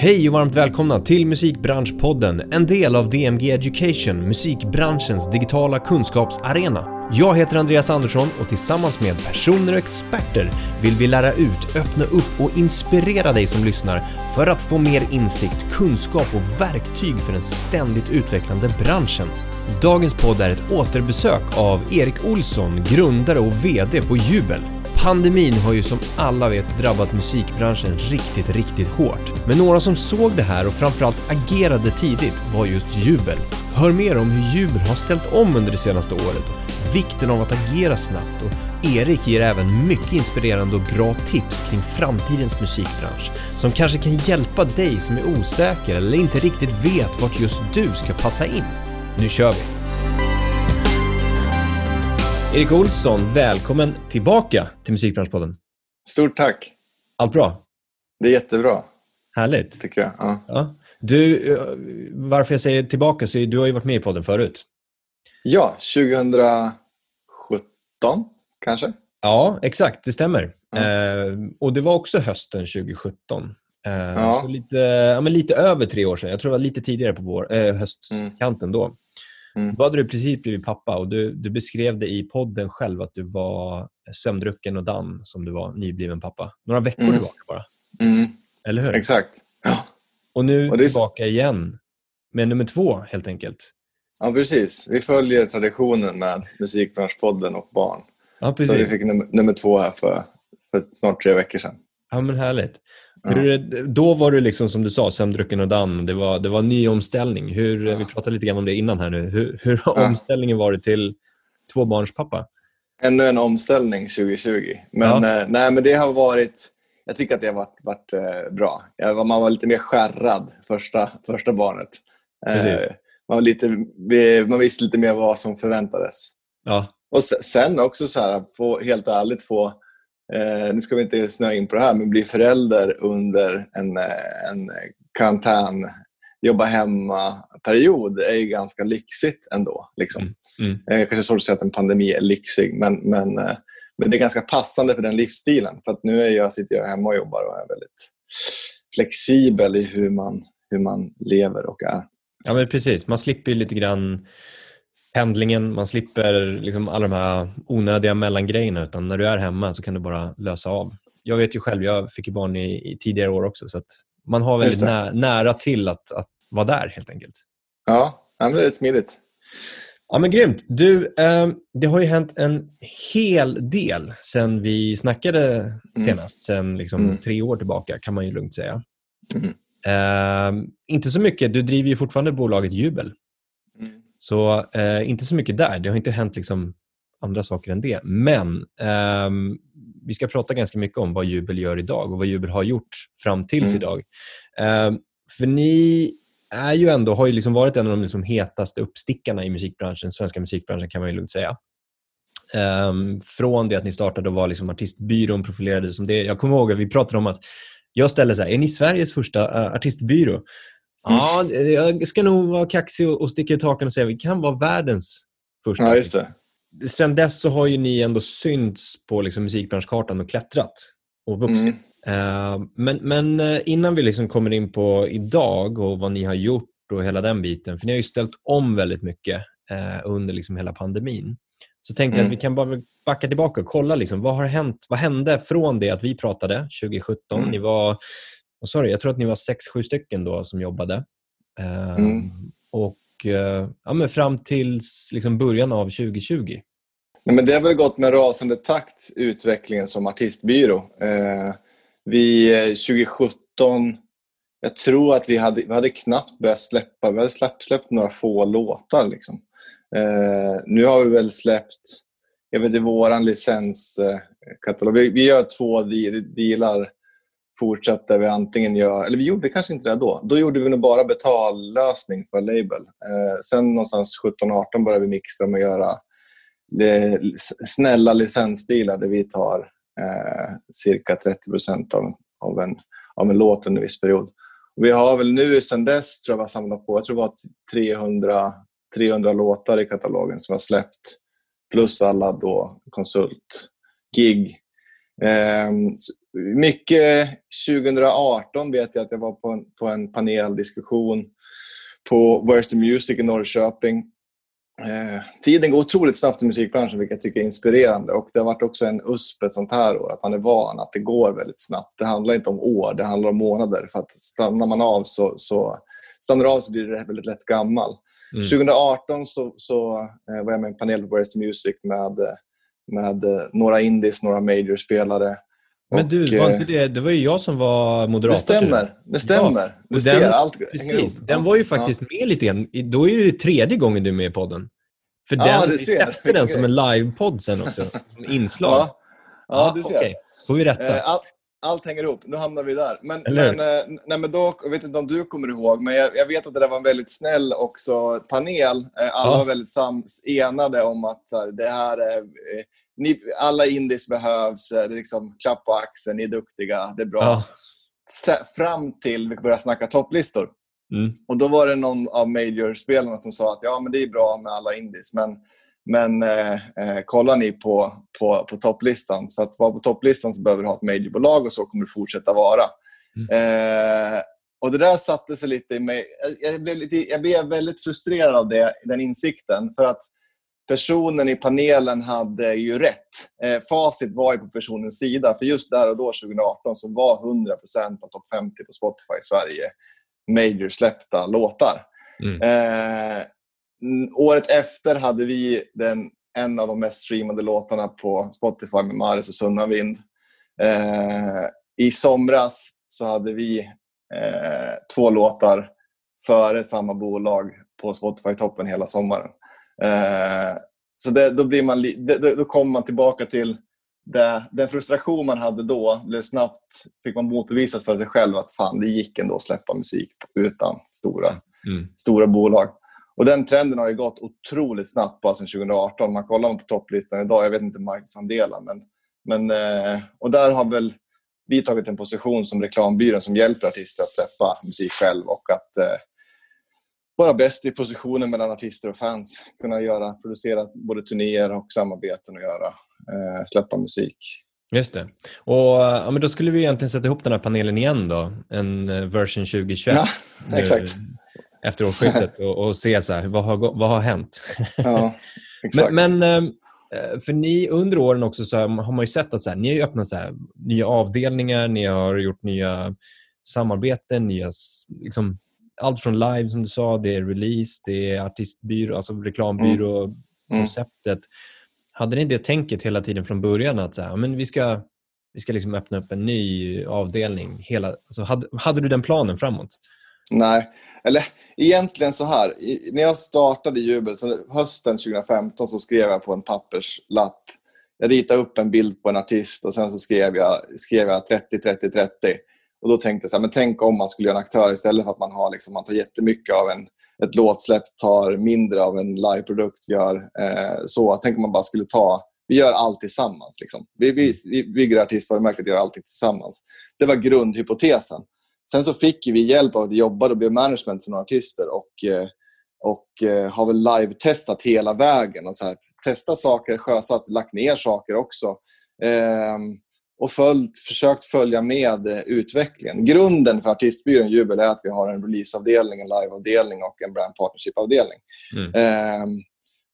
Hej och varmt välkomna till Musikbranschpodden, en del av DMG Education, musikbranschens digitala kunskapsarena. Jag heter Andreas Andersson och tillsammans med personer och experter vill vi lära ut, öppna upp och inspirera dig som lyssnar för att få mer insikt, kunskap och verktyg för den ständigt utvecklande branschen. Dagens podd är ett återbesök av Erik Olsson, grundare och VD på Jubel. Pandemin har ju som alla vet drabbat musikbranschen riktigt, riktigt hårt. Men några som såg det här och framförallt agerade tidigt var just Jubel. Hör mer om hur Jubel har ställt om under det senaste året och vikten av att agera snabbt och Erik ger även mycket inspirerande och bra tips kring framtidens musikbransch som kanske kan hjälpa dig som är osäker eller inte riktigt vet vart just du ska passa in. Nu kör vi! Erik Olsson, välkommen tillbaka till Musikbranschpodden. Stort tack. Allt bra? Det är jättebra. Härligt. Tycker jag. Ja. Ja. Du, eh, varför jag säger tillbaka så du har ju varit med i podden förut. Ja, 2017 kanske? Ja, exakt. Det stämmer. Ja. Eh, och det var också hösten 2017. Eh, Ja. Lite, ja, men lite över tre år sedan. Jag tror det var lite tidigare på vår, eh, höstkanten då. Mm. Då hade du precis blivit pappa och du, du beskrev det i podden själv att du var sömndrucken och damm som du var nybliven pappa. Några veckor Mm. tillbaka bara. Mm, Eller hur? exakt. Ja. Och nu Och det tillbaka igen med nummer två helt enkelt. ja, precis. Vi följer traditionen med Musikbranschpodden och barn. Ja, Så precis. vi fick nummer, nummer två här för, för snart tre veckor sedan. Ja, men härligt. Hur, då var du liksom som du sa, sömndrucken och damm. Det var, det var en ny omställning. Hur, Ja. Vi pratade lite grann om det innan här nu. Hur, hur har Ja. omställningen varit till tvåbarnspappa? Ännu en omställning 2020. Men, Ja. eh, nej, men det har varit... Jag tycker att det har varit, varit eh, bra. Jag, man var lite mer skärrad första, första barnet. Eh, man, var lite, man visste lite mer vad som förväntades. Ja, Och se- sen också så här, få, helt ärligt få, eh, nu ska vi inte snöa in på det här, men bli förälder under en, en karantän, jobba hemma-period är ju ganska lyxigt ändå. Liksom. Mm. Eh, kanske svårt att säga att en pandemi är lyxig, men, men, eh, men det är ganska passande för den livsstilen. För att nu är jag, sitter jag hemma och jobbar och är väldigt flexibel i hur man, hur man lever och är. ja men precis. Man slipper ju lite grann pendlingen. Man slipper liksom alla de här onödiga mellangrejerna. Utan när du är hemma så kan du bara lösa av. Jag vet ju själv, jag fick ju barn i, i tidigare år också. Så man har väldigt nä, nära till att, att vara där helt enkelt. Ja, men det är smidigt. Ja, men grymt. Du, eh, det har ju hänt en hel del sen vi snackade senast. Sen liksom Mm. tre år tillbaka, kan man ju lugnt säga. Mm. Eh, inte så mycket. Du driver ju fortfarande bolaget Jubel. Så eh, inte så mycket där. Det har inte hänt liksom andra saker än det. Men ehm, vi ska prata ganska mycket om vad Jubel gör idag och vad Jubel har gjort fram tills Mm. idag. Ehm, för ni är ju ändå, har ju liksom varit en av de liksom hetaste uppstickarna i musikbranschen, svenska musikbranschen kan man ju lugnt säga. Ehm, från det att ni startade och var liksom artistbyrån, profilerade som det. Jag kommer ihåg att vi pratade om att jag ställde så här, är ni Sveriges första eh, artistbyrå? Ja, jag ska nog vara kaxig och sticka i taken och säga att vi kan vara världens första. Ja, just det. Sen dess så har ju ni ändå synts på liksom musikbranschkartan och klättrat och vuxit. Mm. Eh, men, men eh, innan vi liksom kommer in på idag och vad ni har gjort och hela den biten, för ni har ju ställt om väldigt mycket eh, under liksom hela pandemin. Så tänkte jag Mm. att vi kan bara backa tillbaka och kolla liksom, vad har hänt? Vad hände från det att vi pratade 2017? Mm. Ni var, sa du? jag tror att ni var sex, sju stycken då som jobbade. Eh, Mm. Och eh, ja, men fram till liksom början av 2020. Nej, men det har väl gått med rasande takt, utvecklingen som artistbyrå. Eh, vi, eh, 2017, jag tror att vi hade, vi hade knappt börjat släppa, vi hade släppt, släppt några få låtar. Liksom. Eh, nu har vi väl släppt, jag vet inte, våran licenskatalog. Vi, vi gör två de- dealar fortsatte vi antingen göra, eller vi gjorde kanske inte det då. Då gjorde vi nog bara betallösning för label. Eh, sen någonstans 17-18 började vi mixa med att göra det, snälla licensdealar där vi tar eh, cirka 30 av, av, en, av en låt under en viss period. Och vi har väl nu sen dess tror jag vi har samlat på, jag tror det var 300, 300 låtar i katalogen som har släppt. Plus alla då konsultgig. Eh, mycket 2018 vet jag att jag var på en, på en paneldiskussion på Where's the Music i Norrköping. Eh, tiden går otroligt snabbt i musikbranschen, vilket jag tycker är inspirerande. Och Det har varit också en USP ett sånt här år, att man är van att det går väldigt snabbt. Det handlar inte om år, det handlar om månader. För att stannar man av så, så, stannar av så blir det väldigt lätt gammal. Mm. 2018 så, så eh, var jag med i en panel på Where's the Music med, med eh, några indies, några major-spelare. Men du, var inte det, det var ju jag som var moderator. Det stämmer. Det stämmer. Ja. Du den, ser, allt Precis. Den var ju faktiskt ja. med lite grann. Då är det tredje gången du är med i podden. För ja, den, vi släppte den som en livepodd sen också, som inslag. Ja, ja du ser. Okay. Får vi rätta. Eh, allt, allt hänger ihop. Nu hamnar vi där. Men, men, eh, nej, men då, jag vet inte om du kommer ihåg, men jag, jag vet att det där var en väldigt snäll också panel. Eh, alla ja. var väldigt sams, enade om att det här är ni, alla indies behövs, det är liksom klapp på axeln, ni är duktiga, det är bra. Ja. Fram till vi började snacka topplistor. Mm. Och Då var det någon av major-spelarna som sa att ja, men det är bra med alla indies, men, men eh, eh, kollar ni på, på, på topplistan, för att vara på topplistan så behöver du ha ett majorbolag och så kommer det fortsätta vara. Mm. Eh, och Det där satte sig lite i mig. Jag blev, lite, jag blev väldigt frustrerad av det, den insikten. För att personen i panelen hade ju rätt. Eh, facit var ju på personens sida. För just där och då, 2018, så var 100% av topp 50 på Spotify i Sverige major-släppta låtar. Mm. Eh, året efter hade vi den, en av de mest streamade låtarna på Spotify med Maris och Sunnavind. Eh, I somras så hade vi eh, två låtar före samma bolag på Spotify-toppen hela sommaren. Eh, så det, då, blir man, det, då kommer man tillbaka till det, den frustration man hade då blev snabbt, fick man motbevisat för sig själv att fan, det gick ändå att släppa musik utan stora, mm. stora bolag. Och Den trenden har ju gått otroligt snabbt bara sedan 2018. Man kollar på topplistan idag, jag vet inte marknadsandelar, men, men eh, och där har väl vi tagit en position som reklambyrån som hjälper artister att släppa musik själv och att eh, vara bäst i positionen mellan artister och fans. Kunna göra, producera både turnéer och samarbeten och göra, eh, släppa musik. Just det. Och, ja, men då skulle vi egentligen sätta ihop den här panelen igen då, en eh, version 2021. Ja, exakt. efter årsskiftet och, och se så här, vad, har, vad har hänt. Ja, exakt. men, men eh, för ni under åren också så har man ju sett att så här, ni har öppnat så här, nya avdelningar, ni har gjort nya samarbeten, nya liksom, allt från live som du sa, det är release, det är artistbyrå, alltså reklambyrå, mm. Mm. Hade ni det tänket hela tiden från början att så här, men vi ska, vi ska liksom öppna upp en ny avdelning? Hela, alltså hade, hade du den planen framåt? Nej, eller egentligen så här. när jag startade Jubel, så hösten 2015, så skrev jag på en papperslapp. Jag ritade upp en bild på en artist och sen så skrev jag, skrev jag 30, 30, 30. Och då tänkte jag så här, men tänk om man skulle göra en aktör istället för att man, har liksom, man tar jättemycket av en, ett låtsläpp, tar mindre av en liveprodukt. Gör, eh, så. Tänk om man bara skulle ta, vi gör allt tillsammans. Liksom. Vi, vi, vi bygger artistvarumärket och gör allting tillsammans. Det var grundhypotesen. Sen så fick vi hjälp av att jobba och blev management för några artister och, eh, och eh, har väl live-testat hela vägen. Och så här, testat saker, sjösatt, lagt ner saker också. Eh, och följt, försökt följa med eh, utvecklingen. Grunden för artistbyrån Jubel är att vi har en releaseavdelning, en liveavdelning och en brand partnership-avdelning. Mm. Eh,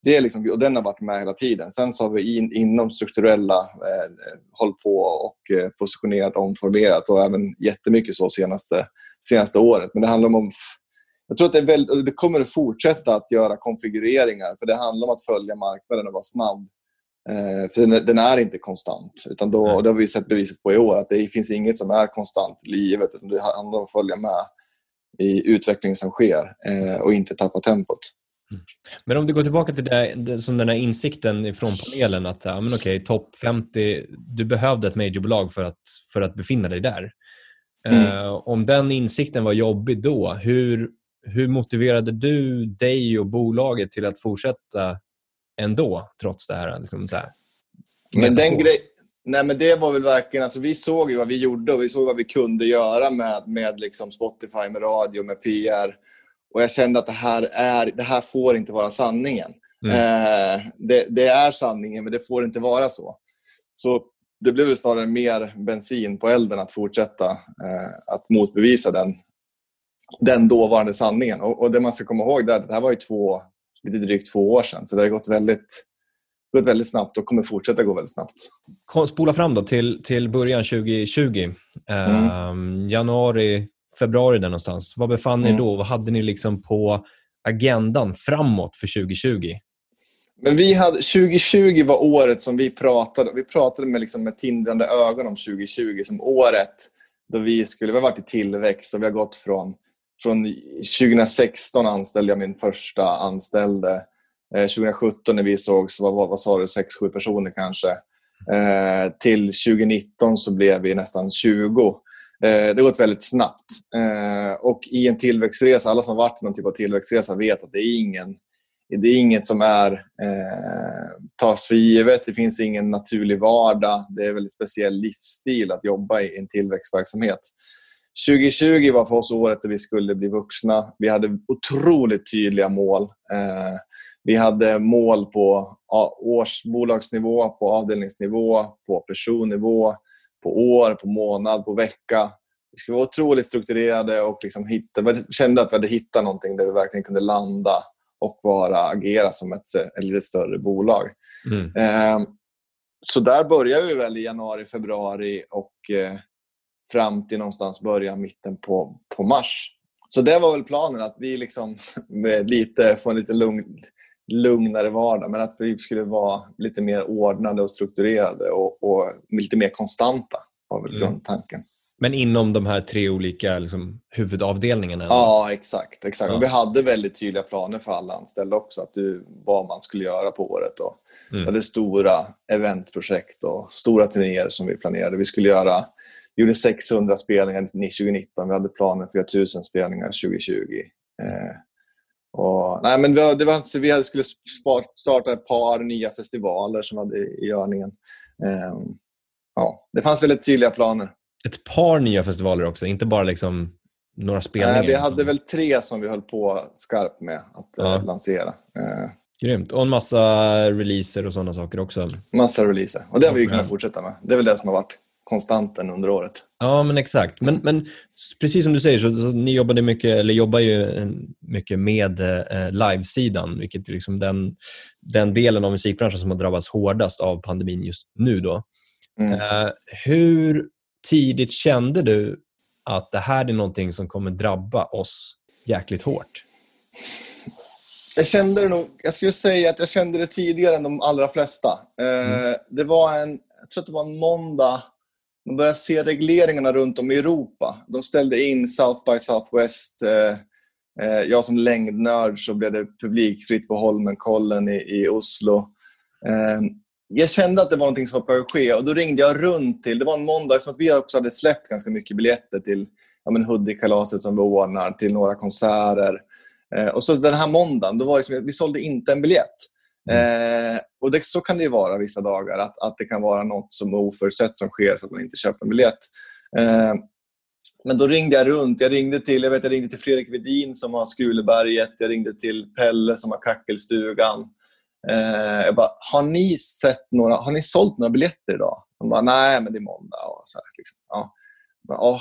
det är liksom, och den har varit med hela tiden. Sen så har vi in, inom strukturella eh, hållit på och eh, positionerat, omformerat och även jättemycket så senaste, senaste året. Men det handlar om jag tror att det, är väldigt, det kommer att fortsätta att göra konfigureringar för det handlar om att följa marknaden och vara snabb för den, är inte konstant. Utan då, och det har vi sett beviset på i år, att det finns inget som är konstant i livet. Utan det handlar om att följa med i utvecklingen som sker eh, och inte tappa tempot. Mm. Men om du går tillbaka till det, det, som den här insikten från panelen att ja, men okej, topp 50, du behövde ett majorbolag för att, för att befinna dig där. Mm. Uh, om den insikten var jobbig då, hur, hur motiverade du dig och bolaget till att fortsätta ändå, trots det här. Liksom så här men den grej, nej, men det var väl verkligen... Alltså, vi såg ju vad vi gjorde och vi såg vad vi kunde göra med, med liksom Spotify, med radio, med PR. Och Jag kände att det här, är, det här får inte vara sanningen. Mm. Eh, det, det, är sanningen, men det får inte vara så. Så det blev snarare mer bensin på elden att fortsätta eh, att motbevisa den, den dåvarande sanningen. Och, och, det man ska komma ihåg, där, det här var ju två, lite drygt två år sedan, så det har gått väldigt, gått väldigt snabbt och kommer fortsätta gå väldigt snabbt. Spola fram då till, till början 2020. Mm. Uh, januari, februari där någonstans. Var befann ni mm. då? Vad hade ni liksom på agendan framåt för 2020? Men vi hade, 2020 var året som vi pratade Vi pratade med, liksom, med tindrande ögon om 2020 som året då vi skulle... Vi har varit i tillväxt och vi har gått från... Från 2016 anställde jag min första anställde. Eh, 2017 när vi sågs var vad sa du, 6-7 personer kanske. Eh, till 2019 så blev vi nästan 20. Eh, det har gått väldigt snabbt. Eh, och i en tillväxtresa, alla som har varit i någon typ av tillväxtresa vet att det är ingen det är inget som är eh, tas för givet. Det finns ingen naturlig vardag. Det är en väldigt speciell livsstil att jobba i en tillväxtverksamhet. 2020 var för oss året där vi skulle bli vuxna. Vi hade otroligt tydliga mål. Eh, vi hade mål på årsbolagsnivå, på avdelningsnivå, på personnivå, på år, på månad, på vecka. Vi skulle vara otroligt strukturerade och liksom hitta, vi kände att vi hade hittat någonting där vi verkligen kunde landa och vara, agera som ett, ett lite större bolag. Mm. Eh, så där började vi väl i januari, februari och eh, fram till någonstans början, mitten på, på mars. Så det var väl planen, att vi liksom lite, få en lite lugn, lugnare vardag, men att vi skulle vara lite mer ordnade och strukturerade och, och lite mer konstanta var väl mm. grundtanken. Men inom de här tre olika liksom, huvudavdelningarna? Ja, exakt. exakt. Ja. Vi hade väldigt tydliga planer för alla anställda också, att du, vad man skulle göra på året. Och mm. Vi hade stora eventprojekt och stora turnéer som vi planerade. Vi skulle göra vi gjorde 600 spelningar 2019. Vi hade planer för 1000 spelningar 2020. Eh, och, nej, men det var, vi skulle starta ett par nya festivaler som hade i görningen. Eh, ja, det fanns väldigt tydliga planer ett par nya festivaler också, inte bara liksom några spelningar. Nej, vi hade väl tre som vi höll på skarpt med att ja. Eh, lansera. Eh, Grymt. Och en massa releaser och sådana saker också. Massa releaser. Och det har vi kunnat fortsätta med. Det är väl det som har varit konstanten under året. Ja, men exakt. Men, men precis som du säger, så, ni jobbade mycket, eller jobbar ju mycket med eh, livesidan, vilket är liksom den, den delen av musikbranschen som har drabbats hårdast av pandemin just nu. Då. Mm. Eh, hur tidigt kände du att det här är någonting som kommer drabba oss jäkligt hårt? Jag kände det nog, jag skulle säga att jag kände det tidigare än de allra flesta. Eh, mm. Det var en, jag tror att det var en måndag, man började se regleringarna runt om i Europa. De ställde in South by Southwest. Eh, eh, jag som längdnörd så blev det publikfritt på Holmenkollen i, i Oslo eh, jag kände att det var någonting som var på att ske och då ringde jag runt till, det var en måndag, som att vi också hade släppt ganska mycket biljetter till ja, Hudik-kalaset som vi ordnar, till några konserter. Och så den här måndagen, då var det liksom, vi sålde inte en biljett. Mm. Eh, och det, Så kan det vara vissa dagar, att, att det kan vara något som är oförutsett som sker så att man inte köper en biljett. Eh, men då ringde jag runt. Jag ringde till, jag vet, jag ringde till Fredrik Vedin som har Skuleberget. Jag ringde till Pelle som har Kackelstugan. Eh, jag bara, har ni, sett några, har ni sålt några biljetter idag? De bara, nej men det är måndag. Och så här, liksom. ja. bara, åh,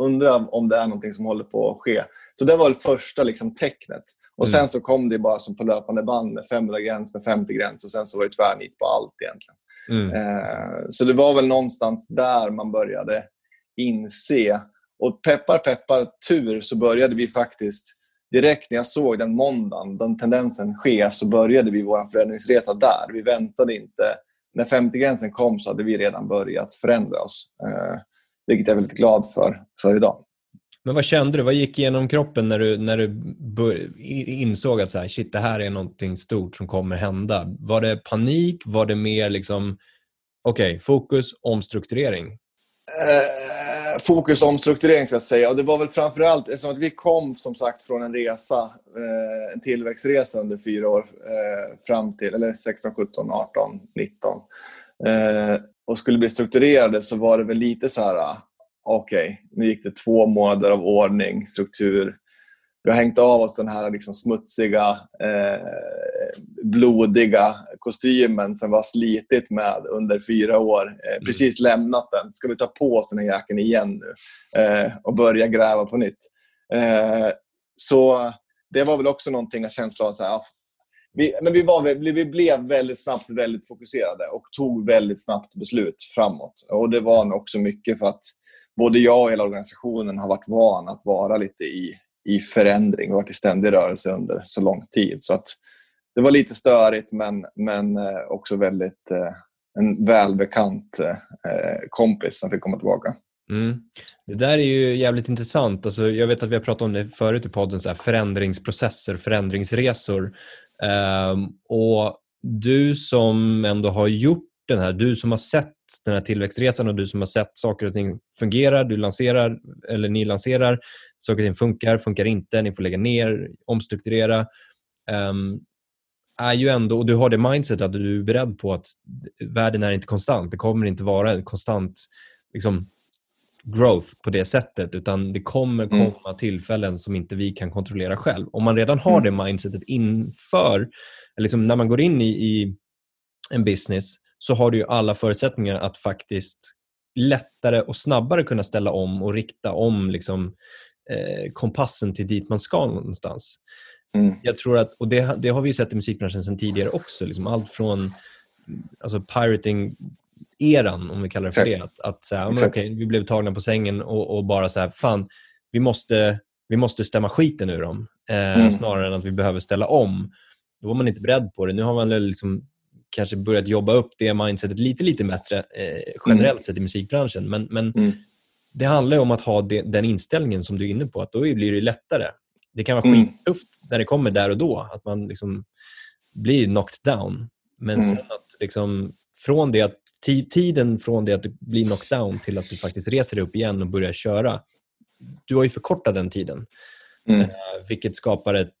undrar om det är någonting som håller på att ske. Så det var det första liksom, tecknet. Och mm. Sen så kom det bara som på löpande band med 500 gräns, med 50 gräns och sen så var det tvärnit på allt egentligen. Mm. Eh, så det var väl någonstans där man började inse. Och peppar peppar tur så började vi faktiskt direkt när jag såg den måndagen, den tendensen ske, så började vi vår förändringsresa där. Vi väntade inte. När 50-gränsen kom så hade vi redan börjat förändra oss. Eh, vilket jag är väldigt glad för, för idag. Men vad kände du? Vad gick igenom kroppen när du, när du insåg att så här, shit, det här är någonting stort som kommer hända? Var det panik? Var det mer liksom, okej, okay, fokus, omstrukturering? Eh, fokus omstrukturering ska jag säga. Och det var väl framförallt eftersom att vi kom som sagt från en resa, eh, en tillväxtresa under fyra år eh, fram till, eller 16, 17, 18, 19. Eh, och skulle bli strukturerade så var det väl lite så här, okej, okay, nu gick det två månader av ordning, struktur. Vi har hängt av oss den här liksom smutsiga, eh, blodiga kostymen som vi har slitit med under fyra år. Eh, mm. Precis lämnat den. Ska vi ta på oss den här jackan igen nu eh, och börja gräva på nytt? Eh, så det var väl också någonting, av att vi, men vi, var, vi blev väldigt snabbt väldigt fokuserade och tog väldigt snabbt beslut framåt. Och Det var också mycket för att både jag och hela organisationen har varit van att vara lite i, i förändring. och varit i ständig rörelse under så lång tid. Så att det var lite störigt men, men eh, också väldigt eh, en välbekant eh, kompis som fick komma tillbaka. Mm. Det där är ju jävligt intressant. Alltså, jag vet att vi har pratat om det förut i podden, så här, förändringsprocesser, förändringsresor. Um, och du som ändå har gjort den här, du som har sett den här tillväxtresan och du som har sett saker och ting fungera, du lanserar, eller ni lanserar, saker och ting funkar, funkar inte, ni får lägga ner, omstrukturera. Um, är ju ändå, och du har det mindset att du är beredd på att världen är inte konstant. Det kommer inte vara en konstant liksom, growth på det sättet utan det kommer mm. komma mm. tillfällen som inte vi kan kontrollera själv. Om man redan har mm. det mindsetet inför, liksom när man går in i, i en business så har du ju alla förutsättningar att faktiskt lättare och snabbare kunna ställa om och rikta om liksom, eh, kompassen till dit man ska någonstans. Mm. Jag tror att, och det, det, har vi sett i musikbranschen sedan tidigare också. Liksom allt från alltså pirating eran, om vi kallar det för det. Att, att så här, men, okay, vi blev tagna på sängen och, och, bara så här, fan, vi måste, vi måste stämma skiten ur dem eh, mm. snarare än att vi behöver ställa om. Då var man inte beredd på det. Nu har man liksom kanske börjat jobba upp det mindsetet lite, lite bättre eh, generellt mm. sett i musikbranschen. Men, men mm. det handlar om att ha det, den inställningen som du är inne på, att då blir det lättare. Det kan vara mm. skittufft när det kommer där och då, att man liksom blir knocked down. Men mm. sen att liksom, från det att tiden från det att du blir knocked down till att du faktiskt reser dig upp igen och börjar köra, du har ju förkortat den tiden. Mm. Eh, vilket skapar ett...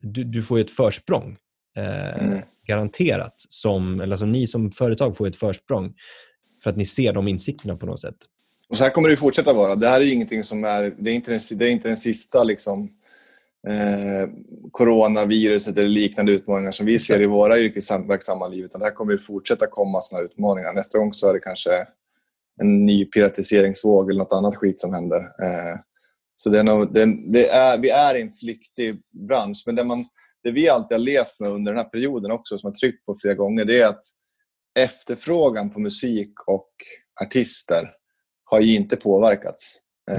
Du, du får ett försprång. Eh, mm. Garanterat. Som, eller alltså, ni som företag får ett försprång för att ni ser de insikterna på något sätt. Och så här kommer det fortsätta vara. Det här är ingenting som är... Det är inte den, det är inte den sista liksom, eh, coronaviruset eller liknande utmaningar som vi ser i våra yrkesverksamma liv. Utan det här kommer att fortsätta komma sådana utmaningar. Nästa gång så är det kanske en ny piratiseringsvåg eller något annat skit som händer. Eh, så det är nog, det, det, är, vi är i en flyktig bransch. Men det, man, det vi alltid har levt med under den här perioden också, som jag tryckt på flera gånger, det är att efterfrågan på musik och artister har ju inte påverkats. Eh,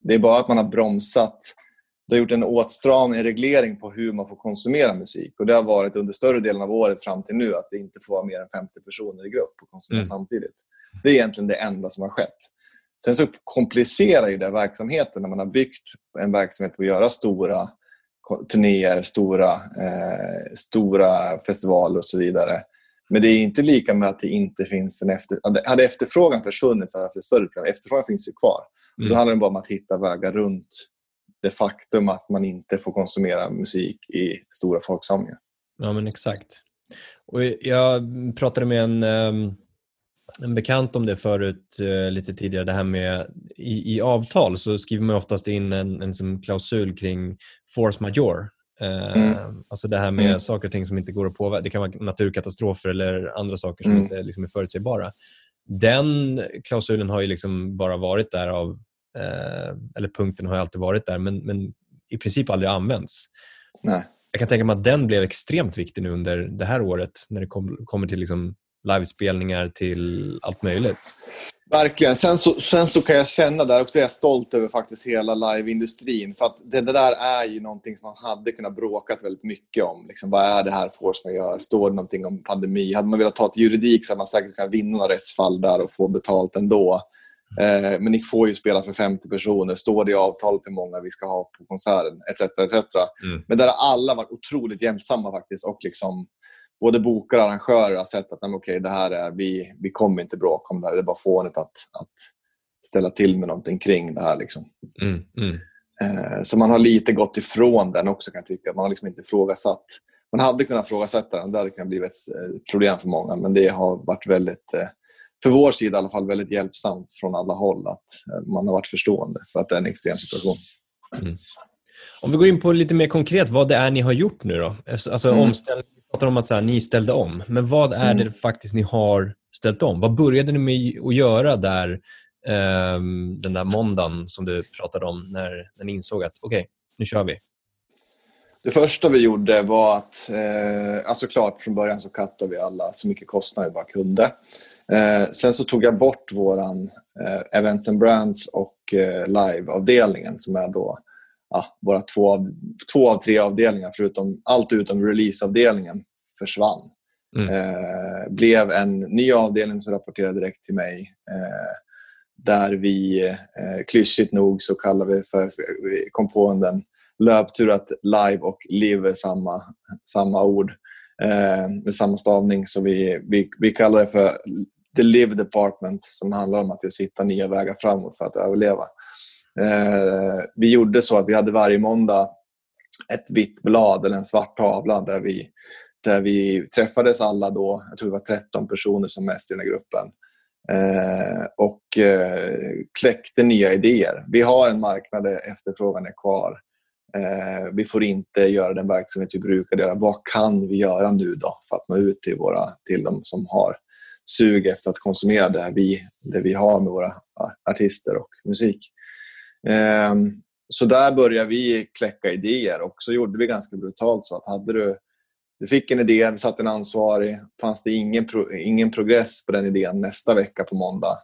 det är bara att man har bromsat det har gjort en åtstramning, en reglering på hur man får konsumera musik. Och Det har varit under större delen av året fram till nu att det inte får vara mer än 50 personer i grupp och konsumera mm. samtidigt. Det är egentligen det enda som har skett. Sen så komplicerar ju det verksamheten när man har byggt en verksamhet på att göra stora turnéer, stora, eh, stora festivaler och så vidare. Men det är inte lika med att det inte finns en efter... Hade efterfrågan försvunnit så hade det större problem. Efterfrågan finns ju kvar. Mm. Då handlar det bara om att hitta vägar runt det faktum att man inte får konsumera musik i stora folksamlingar. Ja, men exakt. Och jag pratade med en, ehm, en bekant om det förut eh, lite tidigare, det här med i, i avtal så skriver man oftast in en, en som klausul kring force majeure. Eh, mm. Alltså det här med mm. saker och ting som inte går att påverka. Det kan vara naturkatastrofer eller andra saker som mm. inte liksom är förutsägbara. Den klausulen har ju liksom bara varit där av Eh, eller punkten har alltid varit där, men, men i princip aldrig använts. Nej. Jag kan tänka mig att den blev extremt viktig nu under det här året när det kom, kommer till liksom livespelningar till allt möjligt. Verkligen. Sen så, sen så kan jag känna där, och det är jag stolt över faktiskt hela liveindustrin. För att det, det, där är ju någonting som man hade kunnat bråkat väldigt mycket om. Liksom, vad är det här Force man gör? Står det någonting om pandemi? Hade man velat ta till juridik så hade man säkert kunnat vinna några rättsfall där och få betalt ändå. Eh, men ni får ju spela för 50 personer. Står det i avtalet hur många vi ska ha på konserten? Etc. etc. Mm. Men där har alla varit otroligt hjälpsamma faktiskt. Och liksom, både bokare och arrangörer har sett att nej, okay, det här är, vi, vi kommer inte bråka om det här. Det är bara fånigt att, att ställa till med någonting kring det här. Liksom. Mm. Mm. Eh, så man har lite gått ifrån den också kan jag tycka. Man har liksom inte ifrågasatt. Man hade kunnat ifrågasätta den. Det hade kunnat bli ett eh, problem för många. Men det har varit väldigt eh, för vår sida i alla fall väldigt hjälpsamt från alla håll att man har varit förstående för att det är en extrem situation. Mm. Om vi går in på lite mer konkret vad det är ni har gjort nu då. Alltså mm. omställning, vi pratar om att så här, ni ställde om. Men vad är mm. det faktiskt ni har ställt om? Vad började ni med att göra där eh, den där måndagen som du pratade om när, när ni insåg att okej, okay, nu kör vi? Det första vi gjorde var att, eh, alltså klart från början så kattade vi alla så mycket kostnader vi bara kunde. Eh, sen så tog jag bort våran eh, Events and Brands och eh, Live-avdelningen som är då ja, våra två av, två av tre avdelningar, förutom, allt utom releaseavdelningen försvann. Mm. Eh, blev en ny avdelning som rapporterade direkt till mig. Eh, där vi, eh, klyschigt nog, så kallar vi för, vi kom på en löptur att live och live är samma, samma ord eh, med samma stavning. Så vi, vi, vi kallar det för the live department som handlar om att just hitta nya vägar framåt för att överleva. Eh, vi gjorde så att vi hade varje måndag ett vitt blad eller en svart tavla där vi, där vi träffades alla då, jag tror det var 13 personer som mest i den här gruppen, eh, och eh, kläckte nya idéer. Vi har en marknad där efterfrågan är kvar. Eh, vi får inte göra den verksamhet vi brukade göra. Vad kan vi göra nu då för att nå ut till, våra, till de som har sug efter att konsumera det vi, det vi har med våra artister och musik? Eh, så där började vi kläcka idéer och så gjorde vi ganska brutalt så att hade du du fick en idé, vi satte en ansvarig. Fanns det ingen, pro, ingen progress på den idén nästa vecka på måndag,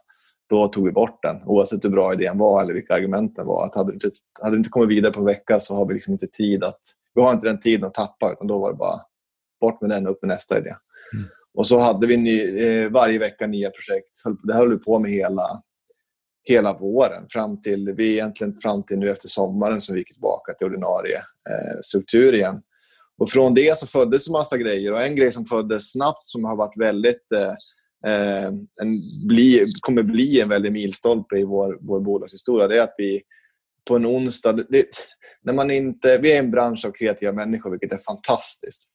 då tog vi bort den. Oavsett hur bra idén var eller vilka argumenten var. Att hade, du inte, hade du inte kommit vidare på en vecka så har vi liksom inte tid att... Vi har inte den tiden att tappa, utan då var det bara bort med den upp med nästa idé. Mm. Och så hade vi ny, eh, varje vecka nya projekt. Det höll vi på med hela, hela våren. Fram till, vi egentligen fram till nu efter sommaren som vi gick tillbaka till ordinarie eh, struktur igen. Och från det så föddes en massa grejer. Och en grej som föddes snabbt som har varit väldigt eh, eh en, bli, kommer bli en väldig milstolpe i vår, vår bolagshistoria. Det är att vi på en onsdag... Det, när man inte, vi är en bransch av kreativa människor, vilket är fantastiskt.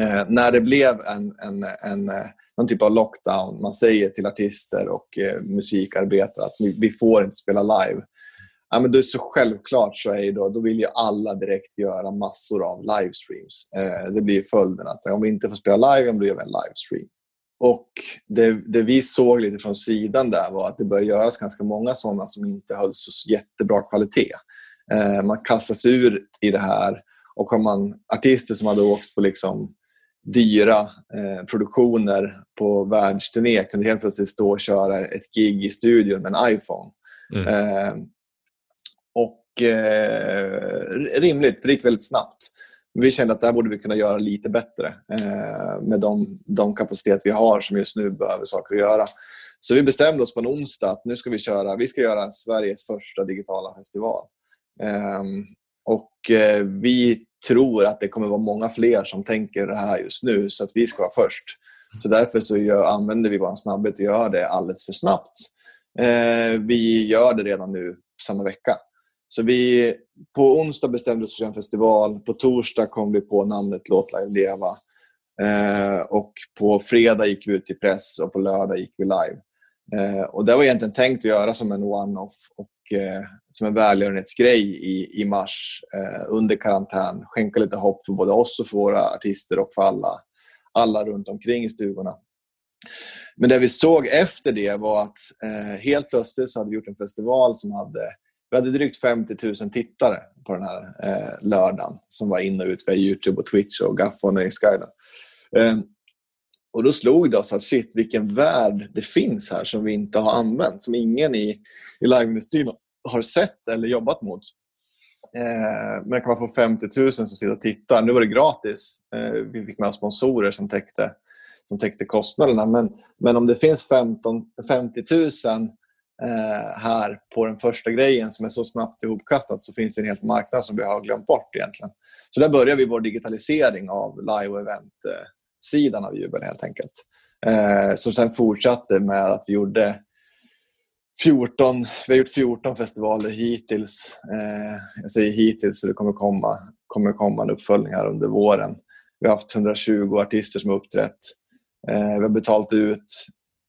Eh, när det blev en, en, en, eh, någon typ av lockdown, man säger till artister och eh, musikarbetare att vi, vi, får inte spela live. Ja, men då är så självklart så är då, då vill ju alla direkt göra massor av livestreams. Eh, det blir följden. Att om vi inte får spela live, då gör vi en livestream. Och det, det, vi såg lite från sidan där var att det började göras ganska många sådana som inte höll så jättebra kvalitet. Eh, man kastas ur i det här och har man artister som hade åkt på liksom dyra eh, produktioner på världsturné kunde helt plötsligt stå och köra ett gig i studion med en iPhone. Mm. Eh, och eh, rimligt, för det gick väldigt snabbt. Vi kände att det här borde vi kunna göra lite bättre eh, med de, de kapacitet vi har som just nu behöver saker att göra. Så vi bestämde oss på en onsdag att nu ska vi köra, vi ska göra Sveriges första digitala festival. Eh, Eh, vi tror att det kommer vara många fler som tänker det här just nu så att vi ska vara först. Så därför så gör, använder vi vår snabbhet och gör det alldeles för snabbt. Eh, vi gör det redan nu samma vecka. Så vi, på onsdag bestämde vi oss för en festival. På torsdag kom vi på namnet Låt Live Leva. Eh, och på fredag gick vi ut till press och på lördag gick vi live. Eh, och det var egentligen tänkt att göra som en one-off och eh, som en välgörenhetsgrej i, i mars eh, under karantän. Skänka lite hopp för både oss och för våra artister och för alla, alla runt omkring i stugorna. Men det vi såg efter det var att eh, helt plötsligt så hade vi gjort en festival som hade vi hade drygt 50 000 tittare på den här eh, lördagen som var in och ut via Youtube och Twitch och Gaffon och Skyden. Eh, och då slog det oss att shit, vilken värld det finns här som vi inte har använt, som ingen i, i liveindustrin har sett eller jobbat mot. Eh, men kan man få 50 000 som sitter och tittar. Nu var det gratis. Eh, vi fick med sponsorer som täckte, som täckte kostnaderna. Men, men om det finns 15, 50 000 eh, här på den första grejen som är så snabbt ihopkastat så finns det en hel marknad som vi har glömt bort egentligen. Så där börjar vi vår digitalisering av live och eh, sidan av jubeln helt enkelt. Eh, som sen fortsatte med att vi gjorde 14, vi har gjort 14 festivaler hittills. Eh, jag säger hittills så det kommer komma, kommer komma en uppföljning här under våren. Vi har haft 120 artister som har uppträtt. Eh, vi har betalat ut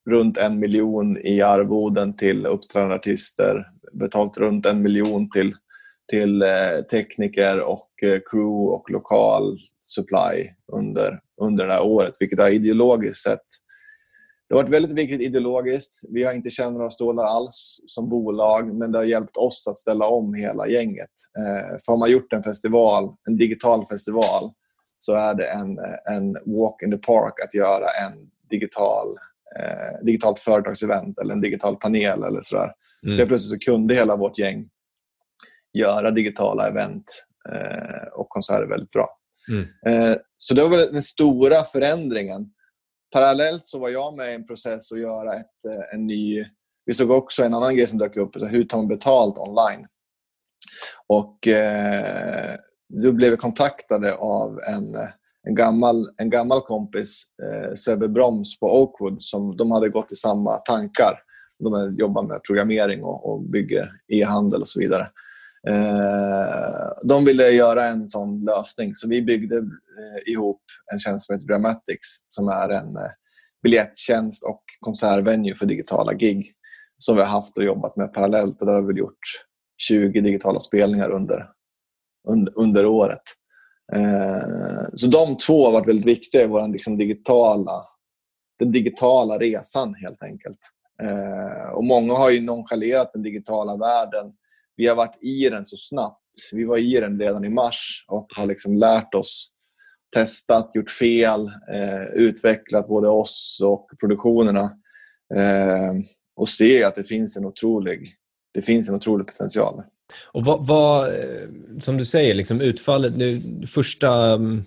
runt en miljon i arvoden till uppträdande artister, betalt runt en miljon till till eh, tekniker och eh, crew och lokal supply under, under det här året, vilket har ideologiskt sett det har varit väldigt viktigt ideologiskt. Vi har inte känt några stålar alls som bolag, men det har hjälpt oss att ställa om hela gänget. Eh, för har man gjort en festival, en digital festival, så är det en, en walk in the park att göra en digital, eh, digitalt företagsevent eller en digital panel eller sådär. Mm. Så plötsligt så kunde hela vårt gäng göra digitala event eh, och konserter väldigt bra. Mm. Eh, så det var den stora förändringen. Parallellt så var jag med i en process att göra ett, eh, en ny... Vi såg också en annan grej som dök upp. hur tar man betalt online? Och eh, då blev vi kontaktade av en, en, gammal, en gammal kompis, eh, Sebbe Broms på Oakwood. Som, de hade gått i samma tankar. De jobbar med programmering och, och bygger e-handel och så vidare. Eh, de ville göra en sån lösning, så vi byggde eh, ihop en tjänst som heter Dramatics som är en eh, biljettjänst och konsertvenue för digitala gig som vi har haft och jobbat med parallellt. Och där har vi gjort 20 digitala spelningar under, under, under året. Eh, så de två har varit väldigt viktiga i vår liksom digitala, den digitala resan helt enkelt. Eh, och Många har ju nonchalerat den digitala världen vi har varit i den så snabbt. Vi var i den redan i mars och har liksom lärt oss, testat, gjort fel, eh, utvecklat både oss och produktionerna eh, och se att det finns en otrolig, det finns en otrolig potential. Och vad, vad eh, som du säger, liksom utfallet nu, första um,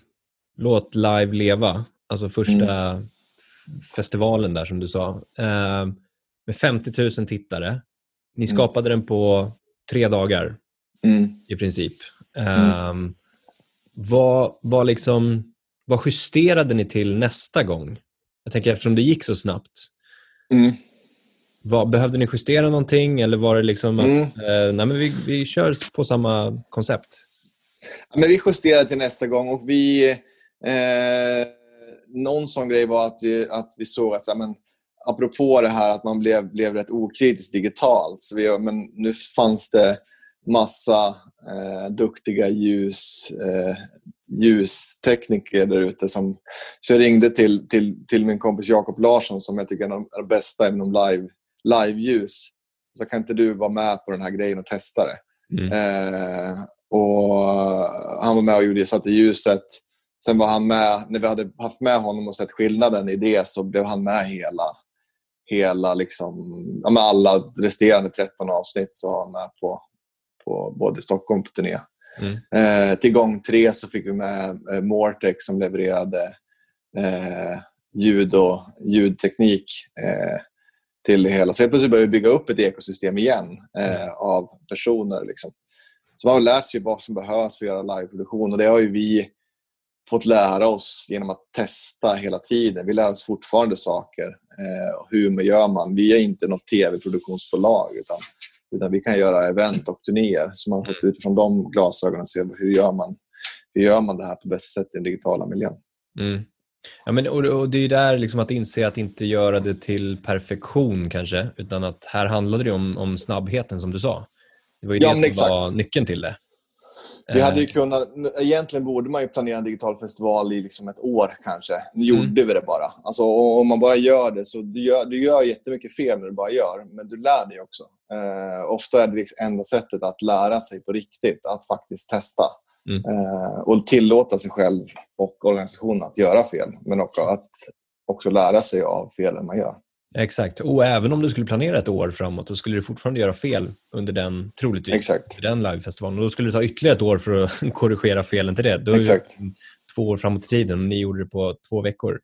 låt live leva, alltså första mm. festivalen där som du sa, eh, med 50 000 tittare. Ni mm. skapade mm. den på tre dagar mm. i princip. Mm. Um, vad, vad, liksom, vad justerade ni till nästa gång? Jag tänker eftersom det gick så snabbt. Mm. Vad, behövde ni justera någonting eller var det liksom att mm. eh, nej, men vi, vi kör på samma koncept? men vi justerade till nästa gång och vi... Eh, någon sån grej var att, att vi såg att så, men, apropå det här att man blev, blev rätt okritiskt digitalt. Så vi, men nu fanns det massa eh, duktiga ljus, eh, ljustekniker där ute. Så jag ringde till, till, till min kompis Jakob Larsson som jag tycker är de bästa inom live, live-ljus. Så kan inte du vara med på den här grejen och testa det? Mm. Eh, och Han var med och gjorde, satte ljuset. Sen var han med, när vi hade haft med honom och sett skillnaden i det så blev han med hela, hela liksom, ja, med alla resterande 13 avsnitt så var han med på, på både Stockholm på turné. Mm. Eh, till gång tre så fick vi med eh, Mortex som levererade eh, ljud och ljudteknik eh, till hela. Så helt plötsligt började vi bygga upp ett ekosystem igen eh, mm. av personer. Liksom. Så man har lärt sig vad som behövs för att göra liveproduktion och det har ju vi fått lära oss genom att testa hela tiden. Vi lär oss fortfarande saker. Eh, hur gör man? Vi är inte något tv-produktionsbolag utan, utan vi kan göra event och turnéer. Så man har fått utifrån de glasögonen se hur gör man, hur gör man det här på bästa sätt i den digitala miljön. Mm. Ja, men, och, och Det är där liksom att inse att inte göra det till perfektion kanske, utan att här handlade det om, om snabbheten som du sa. Det var ju ja, det som exakt. var nyckeln till det. Vi hade ju eh. kunnat, egentligen borde man ju planera en digital festival i liksom ett år kanske. Nu mm. gjorde vi det bara. Alltså, om man bara gör det så du gör du gör jättemycket fel när du bara gör, men du lär dig också. Eh, ofta är det liksom enda sättet att lära sig på riktigt, att faktiskt testa. Mm. Eh, och tillåta sig själv och organisationen att göra fel, men också att också lära sig av felen man gör. Exakt, och även om du skulle planera ett år framåt, så skulle du fortfarande göra fel under den, troligtvis, Exakt. den livefestivalen. Och då skulle det ta ytterligare ett år för att korrigera felen till det. Då Exakt. två år framåt i tiden och ni gjorde det på två veckor.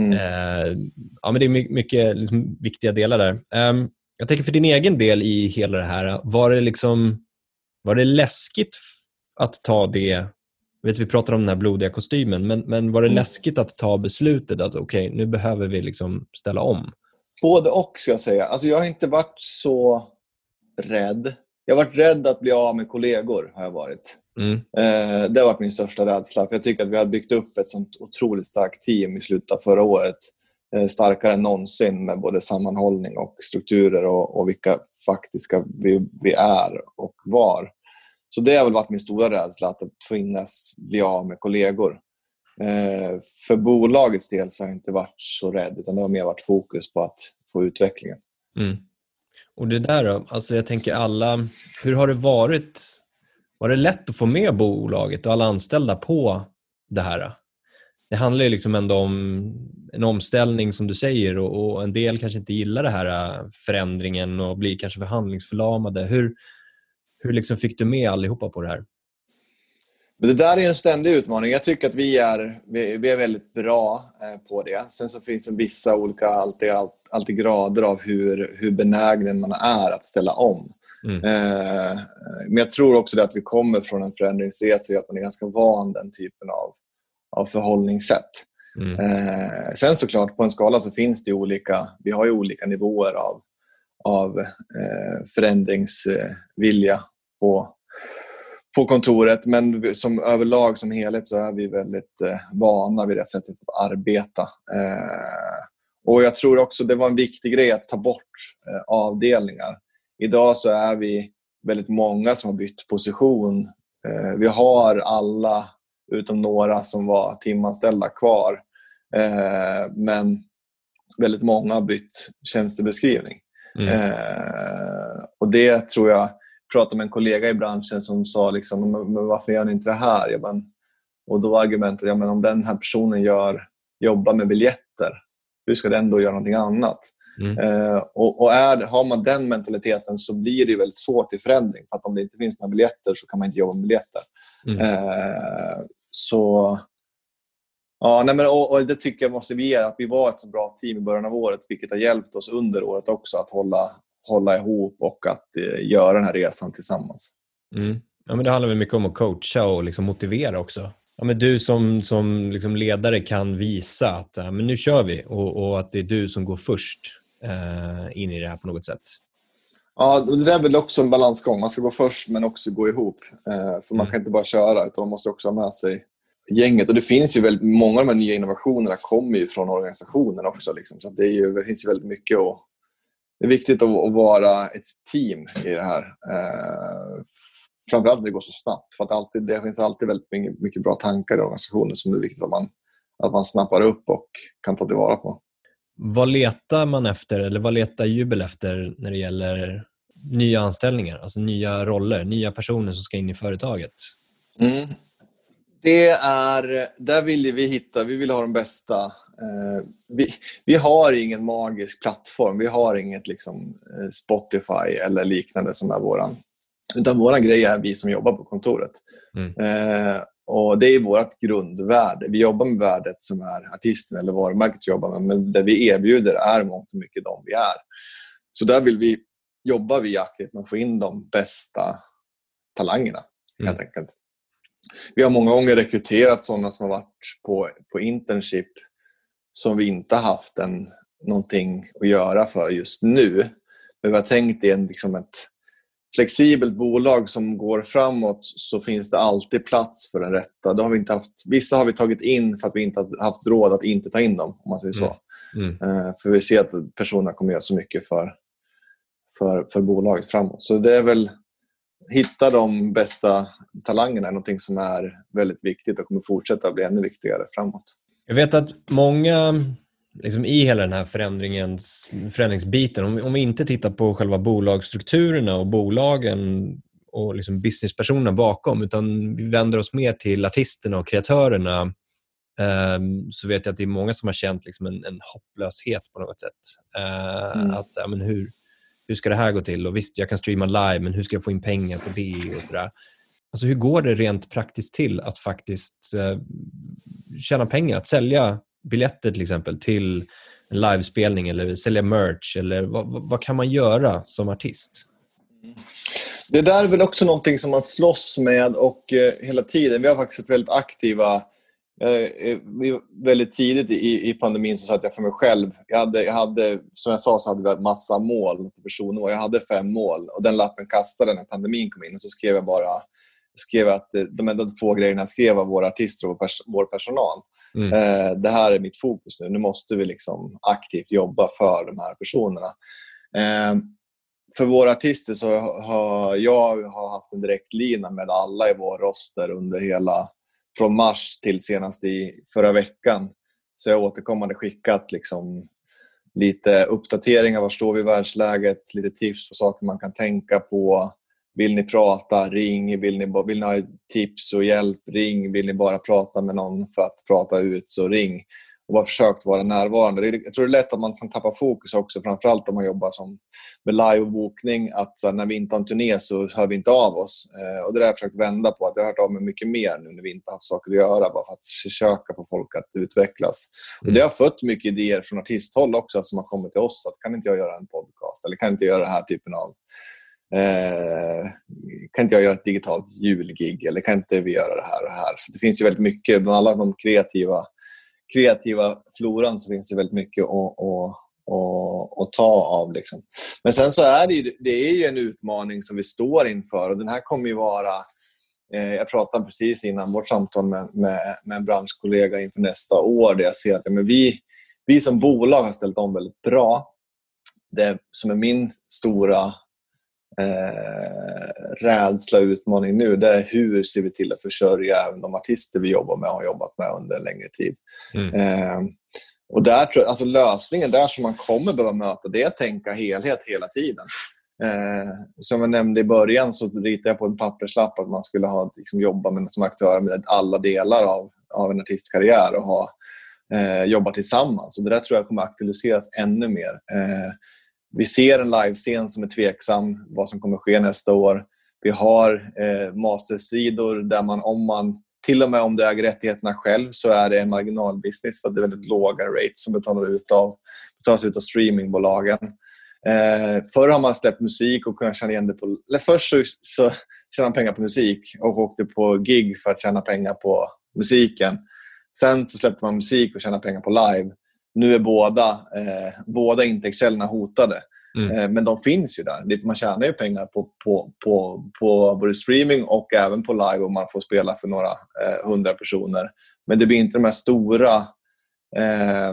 Mm. Eh, ja, men det är mycket liksom, viktiga delar där. Um, jag tänker för din egen del i hela det här, var det, liksom, var det läskigt att ta det vet, vi pratar om den här blodiga kostymen, men, men var det mm. läskigt att ta beslutet att okej, okay, nu behöver vi liksom ställa om? Både och, ska jag säga. Alltså, jag har inte varit så rädd. Jag har varit rädd att bli av med kollegor. har jag varit. Mm. Eh, det har varit min största rädsla. För jag tycker att vi har byggt upp ett sånt otroligt starkt team i slutet av förra året. Eh, starkare än någonsin med både sammanhållning och strukturer och, och vilka faktiska vi, vi är och var. Så det har väl varit min stora rädsla, att tvingas bli av med kollegor. Eh, för bolagets del så har jag inte varit så rädd, utan det har mer varit fokus på att få utvecklingen. Mm. Och det där då? Alltså jag tänker alla, hur har det varit? Var det lätt att få med bolaget och alla anställda på det här? Det handlar ju liksom ändå om en omställning som du säger och, och en del kanske inte gillar den här äh, förändringen och blir kanske förhandlingsförlamade. Hur, hur liksom fick du med allihopa på det här? Men det där är en ständig utmaning. Jag tycker att vi är, vi är väldigt bra eh, på det. Sen så finns det vissa olika alltid, alltid grader av hur, hur benägen man är att ställa om. Mm. Eh, men jag tror också att vi kommer från en förändringsresa att man är ganska van den typen av, av förhållningssätt. Mm. Eh, sen såklart, på en skala så finns det olika, vi har ju olika nivåer av, av förändringsvilja på, på kontoret. Men som överlag som helhet så är vi väldigt eh, vana vid det sättet att arbeta. Eh, och Jag tror också det var en viktig grej att ta bort eh, avdelningar. Idag så är vi väldigt många som har bytt position. Eh, vi har alla, utom några som var timanställda, kvar. Eh, men väldigt många har bytt tjänstebeskrivning. Mm. Eh, och Det tror jag pratade med en kollega i branschen som sa liksom, men varför gör ni inte det här? Jag bara, och då var argumentet, ja, men om den här personen gör, jobbar med biljetter, hur ska den då göra någonting annat? Mm. Eh, och, och är, har man den mentaliteten så blir det väldigt svårt i förändring. För att om det inte finns några biljetter så kan man inte jobba med biljetter. Mm. Eh, så Ja, nej men, och, och, Det tycker jag motiverar att vi var ett så bra team i början av året, vilket har hjälpt oss under året också att hålla, hålla ihop och att eh, göra den här resan tillsammans. Mm. Ja, men det handlar väl mycket om att coacha och liksom motivera också. Ja, men du som, som liksom ledare kan visa att ja, men nu kör vi och, och, att det är du som går först eh, in i det här på något sätt. Ja, det är väl också en balansgång. Man ska gå först men också gå ihop. Eh, för Man mm. kan inte bara köra utan man måste också ha med sig gänget. Och det finns ju väldigt, många av de här nya innovationerna kommer ju från organisationen också. Liksom. Så det, ju, det, finns ju väldigt mycket att det är viktigt att, vara ett team i det här. Eh, framförallt när det går så snabbt. För att alltid, det finns alltid väldigt mycket, bra tankar i organisationen som det är viktigt att man, att man snappar upp och kan ta tillvara på. Vad letar man efter, eller vad letar Jubel efter när det gäller nya anställningar? Alltså nya roller, nya personer som ska in i företaget? Mm. Det är, där vill vi hitta, vi vill ha de bästa vi, vi har ingen magisk plattform. Vi har inget liksom, eh, Spotify eller liknande som är våran. Utan våran grej är vi som jobbar på kontoret. Mm. Eh, och Det är vårt grundvärde. Vi jobbar med värdet som är artisten eller varumärket jobbar med. Men det vi erbjuder är mångt och mycket de vi är. Så där vill vi jobba vi aktivt med att få in de bästa talangerna. Mm. helt enkelt. Vi har många gånger rekryterat sådana som har varit på, på internship som vi inte haft en, någonting att göra för just nu. Men vi har tänkt i en, liksom ett flexibelt bolag som går framåt så finns det alltid plats för den rätta. Då har vi inte haft, vissa har vi tagit in för att vi inte har haft råd att inte ta in dem. om man säger så. Mm. Mm. För vi ser att personerna kommer göra så mycket för, för, för bolaget framåt. Så det är väl hitta de bästa talangerna är någonting som är väldigt viktigt och kommer fortsätta bli ännu viktigare framåt. Jag vet att många liksom i hela den här förändringens, förändringsbiten, om, om vi inte tittar på själva bolagsstrukturerna och bolagen och liksom businesspersonerna bakom, utan vi vänder oss mer till artisterna och kreatörerna, um, så vet jag att det är många som har känt liksom en, en hopplöshet på något sätt. Uh, mm. Att, ja, men hur, hur ska det här gå till? Och Visst, jag kan streama live, men hur ska jag få in pengar på det? och sådär. Alltså, hur går det rent praktiskt till att faktiskt eh, tjäna pengar, att sälja biljetter till exempel till en livespelning eller sälja merch? Eller vad, vad kan man göra som artist? Det där är väl också någonting som man slåss med och eh, hela tiden. Vi har faktiskt väldigt aktiva eh, eh väldigt tidigt i, i pandemin så satt jag för mig själv. Jag hade, jag hade, som jag sa så hade vi massa mål på personnivå. Jag hade fem mål och den lappen kastade när pandemin kom in. Och så skrev jag bara skrev att eh, de enda två grejerna skrev var våra artister och vår personal. Mm. Eh, det här är mitt fokus nu. Nu måste vi liksom aktivt jobba för de här personerna. Eh, för våra artister så har jag har haft en direktlina med alla i vår roster under hela, från mars till senast i förra veckan. Så jag har återkommande skickat liksom lite uppdateringar, var står vi i världsläget, lite tips på saker man kan tänka på. Vill ni prata, ring. Vill ni, vill ni ha tips och hjälp, ring. Vill ni bara prata med någon för att prata ut, så ring och bara försökt vara närvarande. Jag tror det är lätt att man kan tappa fokus också, framförallt om man jobbar som med livebokning. Att så här, när vi inte har en turné så hör vi inte av oss. Eh, och det har jag försökt vända på. Att jag har hört av mig mycket mer nu när vi inte har haft saker att göra, bara för att försöka få folk att utvecklas. Mm. Och det har fött mycket idéer från artisthåll också som har kommit till oss. Att kan inte jag göra en podcast? Eller kan inte jag göra den här typen av Eh, kan inte jag göra ett digitalt julgig eller kan inte vi göra det här och det här? Så det finns ju väldigt mycket bland alla de kreativa kreativa floran så finns det väldigt mycket att, att, att, att ta av. Liksom. Men sen så är det, ju, det är ju en utmaning som vi står inför och den här kommer ju vara eh, jag pratade precis innan vårt samtal med, med, med en branschkollega inför nästa år där jag ser att ja, men vi, vi som bolag har ställt om väldigt bra. Det som är min stora eh, rädsla och utmaning nu det är hur ser vi till att försörja även de artister vi jobbar med och har jobbat med under en längre tid. Mm. Eh, och där tror, alltså lösningen där som man kommer behöva möta det är att tänka helhet hela tiden. Eh, som jag nämnde i början så ritade jag på en papperslapp att man skulle ha, liksom, jobba med, som aktör med alla delar av, av en artistkarriär och ha, eh, jobba tillsammans. Och det där tror jag kommer aktualiseras ännu mer. Eh, vi ser en livescen som är tveksam vad som kommer ske nästa år. Vi har eh, mastersidor där man om man till och med om du äger rättigheterna själv så är det en marginalbusiness för det är väldigt låga rates som betalas ut av, betalas ut av streamingbolagen. Eh, förr har man släppt musik och kunnat tjäna igen det på... Eller först så, så tjänade man pengar på musik och åkte på gig för att tjäna pengar på musiken. Sen så släppte man musik och tjänade pengar på live nu är båda, eh, båda intäktskällorna hotade. Mm. Eh, men de finns ju där. Man tjänar ju pengar på, på, på, på både streaming och även på live och man får spela för några eh, hundra personer. Men det blir inte de här stora... Eh,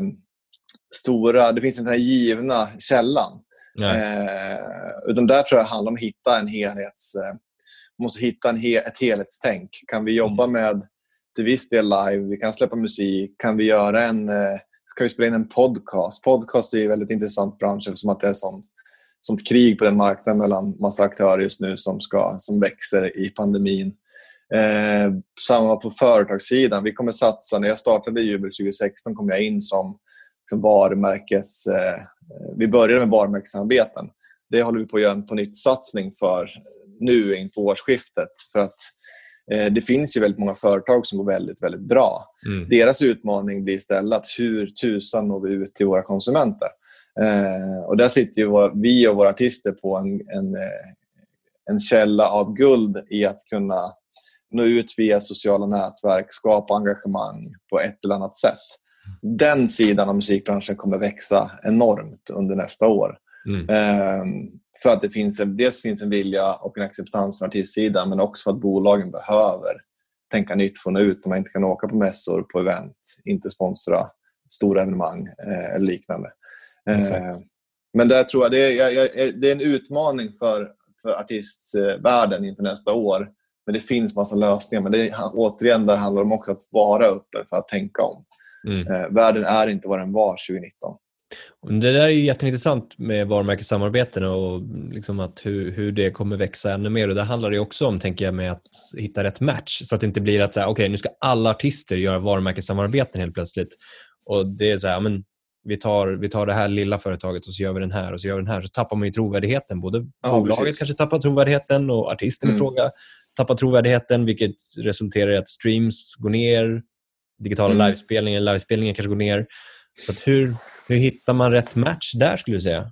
stora det finns inte den här givna källan. Eh, utan där tror jag det handlar om att hitta en helhets... Man måste hitta en he, ett helhetstänk. Kan vi jobba mm. med till viss del live? Vi kan släppa musik. Kan vi göra en eh, ska vi spela in en podcast. Podcast är en väldigt intressant bransch eftersom att det är sån, sånt krig på den marknaden mellan massa aktörer just nu som, ska, som växer i pandemin. Eh, samma på företagssidan. Vi kommer satsa, när jag startade Jubel 2016 kom jag in som, som varumärkes... Eh, vi började med varumärkessamarbeten. Det håller vi på att göra en på nytt satsning för nu inför årsskiftet. För att Eh, det finns ju väldigt många företag som går väldigt, väldigt bra. Mm. Deras utmaning blir istället hur tusan når vi ut till våra konsumenter? Eh, och där sitter våra, vi och våra artister på en, en, eh, en källa av guld i att kunna nå ut via sociala nätverk, skapa engagemang på ett eller annat sätt. Den sidan av musikbranschen kommer växa enormt under nästa år. Mm. Ehm, för att det finns en, dels finns en vilja och en acceptans från artistsidan men också för att bolagen behöver tänka nytt från ut när man inte kan åka på mässor, på event, inte sponsra stora evenemang eh, eller liknande. Eh, men där tror jag det är, det är en utmaning för, för artistvärlden inför nästa år. Men det finns massa lösningar. Men det, återigen, där handlar det om också att vara öppen för att tänka om. Mm. Eh, världen är inte vad den var 2019. Det där är jätteintressant med varumärkessamarbeten och liksom att hur, hur det kommer växa ännu mer. Och det handlar det också om, tänker jag, med att hitta rätt match. Så att det inte blir att så här, okay, nu ska alla artister göra varumärkessamarbeten helt plötsligt. Och det är så här, men vi tar, vi tar det här lilla företaget och så gör vi den här och så gör vi den här. Så tappar man ju trovärdigheten. Både ja, bolaget precis. kanske tappar trovärdigheten och artisten mm. i fråga tappar trovärdigheten vilket resulterar i att streams går ner, digitala mm. livespelningar, livespelningar kanske går ner. Så hur, hur hittar man rätt match där skulle du säga?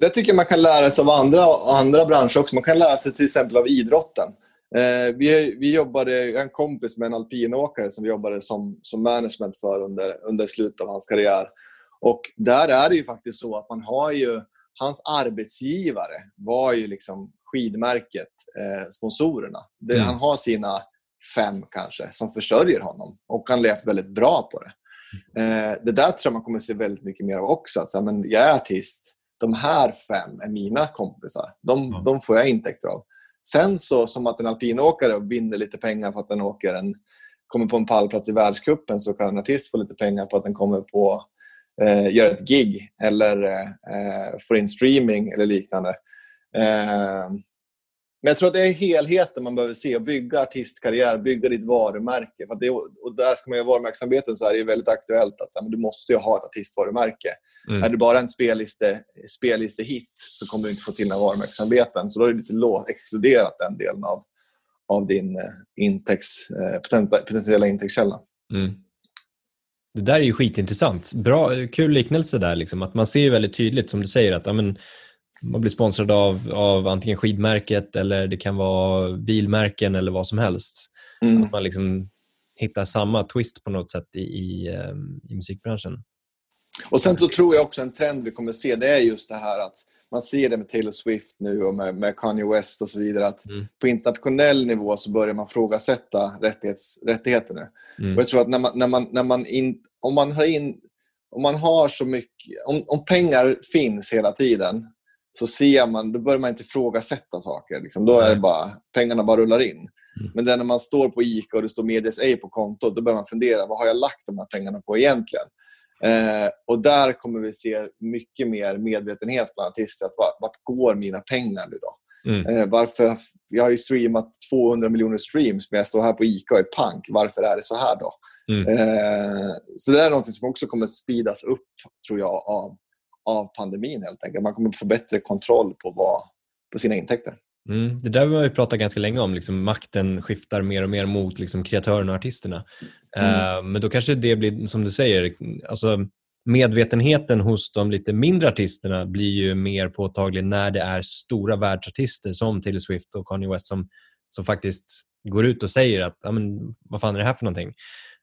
Det tycker jag man kan lära sig av andra, andra branscher också. Man kan lära sig till exempel av idrotten. Eh, vi, vi jobbade, en kompis med en alpinåkare som vi jobbade som, som management för under, under slutet av hans karriär. Och där är det ju faktiskt så att man har ju, hans arbetsgivare var ju liksom skidmärket, eh, sponsorerna. Det, mm. Han har sina fem kanske som försörjer honom och han levt väldigt bra på det. Eh, det där tror jag man kommer att se väldigt mycket mer av också. Alltså, men jag är artist, de här fem är mina kompisar. De, ja. de får jag intäkter av. Sen så som att en alpinåkare vinner lite pengar på att den åker en, kommer på en pallplats i världskuppen så kan en artist få lite pengar på att den kommer på eh, gör ett gig eller eh, får in streaming eller liknande. Eh, men jag tror att det är helheten man behöver se och bygga artistkarriär, bygga ditt varumärke. För det, och där ska man göra varumärkesarbeten så är det väldigt aktuellt att så, men du måste ju ha ett artistvarumärke. Mm. Är du bara en spelliste, spelliste-hit så kommer du inte få till några varumärkesarbeten. Så då är det lite exkluderat den delen av, av din eh, intäkts, eh, potentiella intäktskälla. Mm. Det där är ju skitintressant. Bra, kul liknelse där. Liksom. Att man ser väldigt tydligt, som du säger, att ja, men, man blir sponsrad av, av antingen skidmärket eller det kan vara bilmärken eller vad som helst. Mm. Att man liksom hittar samma twist på något sätt i, i, ehm, i musikbranschen. Och Sen så tror jag också en trend vi kommer se det är just det här att man ser det med Taylor Swift nu och med, med Kanye West och så vidare att mm. på internationell nivå så börjar man frågasätta rättighets, rättigheter nu. Mm. Och jag tror att när man, när man, när man in, om man har in om man har så mycket, om, om pengar finns hela tiden så ser man, då börjar man inte ifrågasätta saker. Liksom. Då är det bara, pengarna bara rullar in. Mm. Men när man står på ICA och det står Medias A på kontot, då börjar man fundera, vad har jag lagt de här pengarna på egentligen? Eh, och där kommer vi se mycket mer medvetenhet bland artister. Att vart, vart går mina pengar nu då? Mm. Eh, varför, jag har ju streamat 200 miljoner streams, men jag står här på ICA och är pank. Varför är det så här då? Mm. Eh, så det är något som också kommer speedas upp, tror jag, av av pandemin helt enkelt. Man kommer få bättre kontroll på, vad, på sina intäkter. Mm, det där har vi pratat ganska länge om. Liksom, makten skiftar mer och mer mot liksom, kreatörerna och artisterna. Mm. Uh, men då kanske det blir, som du säger, alltså, medvetenheten hos de lite mindre artisterna blir ju mer påtaglig när det är stora världsartister som Taylor Swift och Kanye West som, som faktiskt går ut och säger att vad fan är det här för någonting?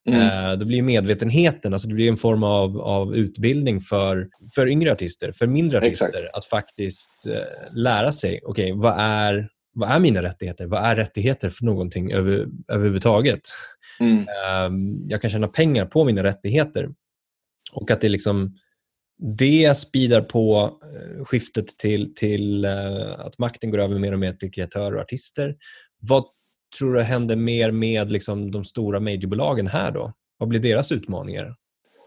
Mm. Eh, då blir medvetenheten, alltså det blir en form av, av utbildning för, för yngre artister, för mindre artister, Exakt. att faktiskt uh, lära sig, okej, okay, vad, är, vad är mina rättigheter? Vad är rättigheter för någonting över, överhuvudtaget? Mm. Uh, jag kan tjäna pengar på mina rättigheter. Och att det liksom det speedar på eh, skiftet till, till att makten går över mer och mer till kreatörer och artister. Vad tror du händer mer med liksom, de stora majorbolagen här då? Vad blir deras utmaningar?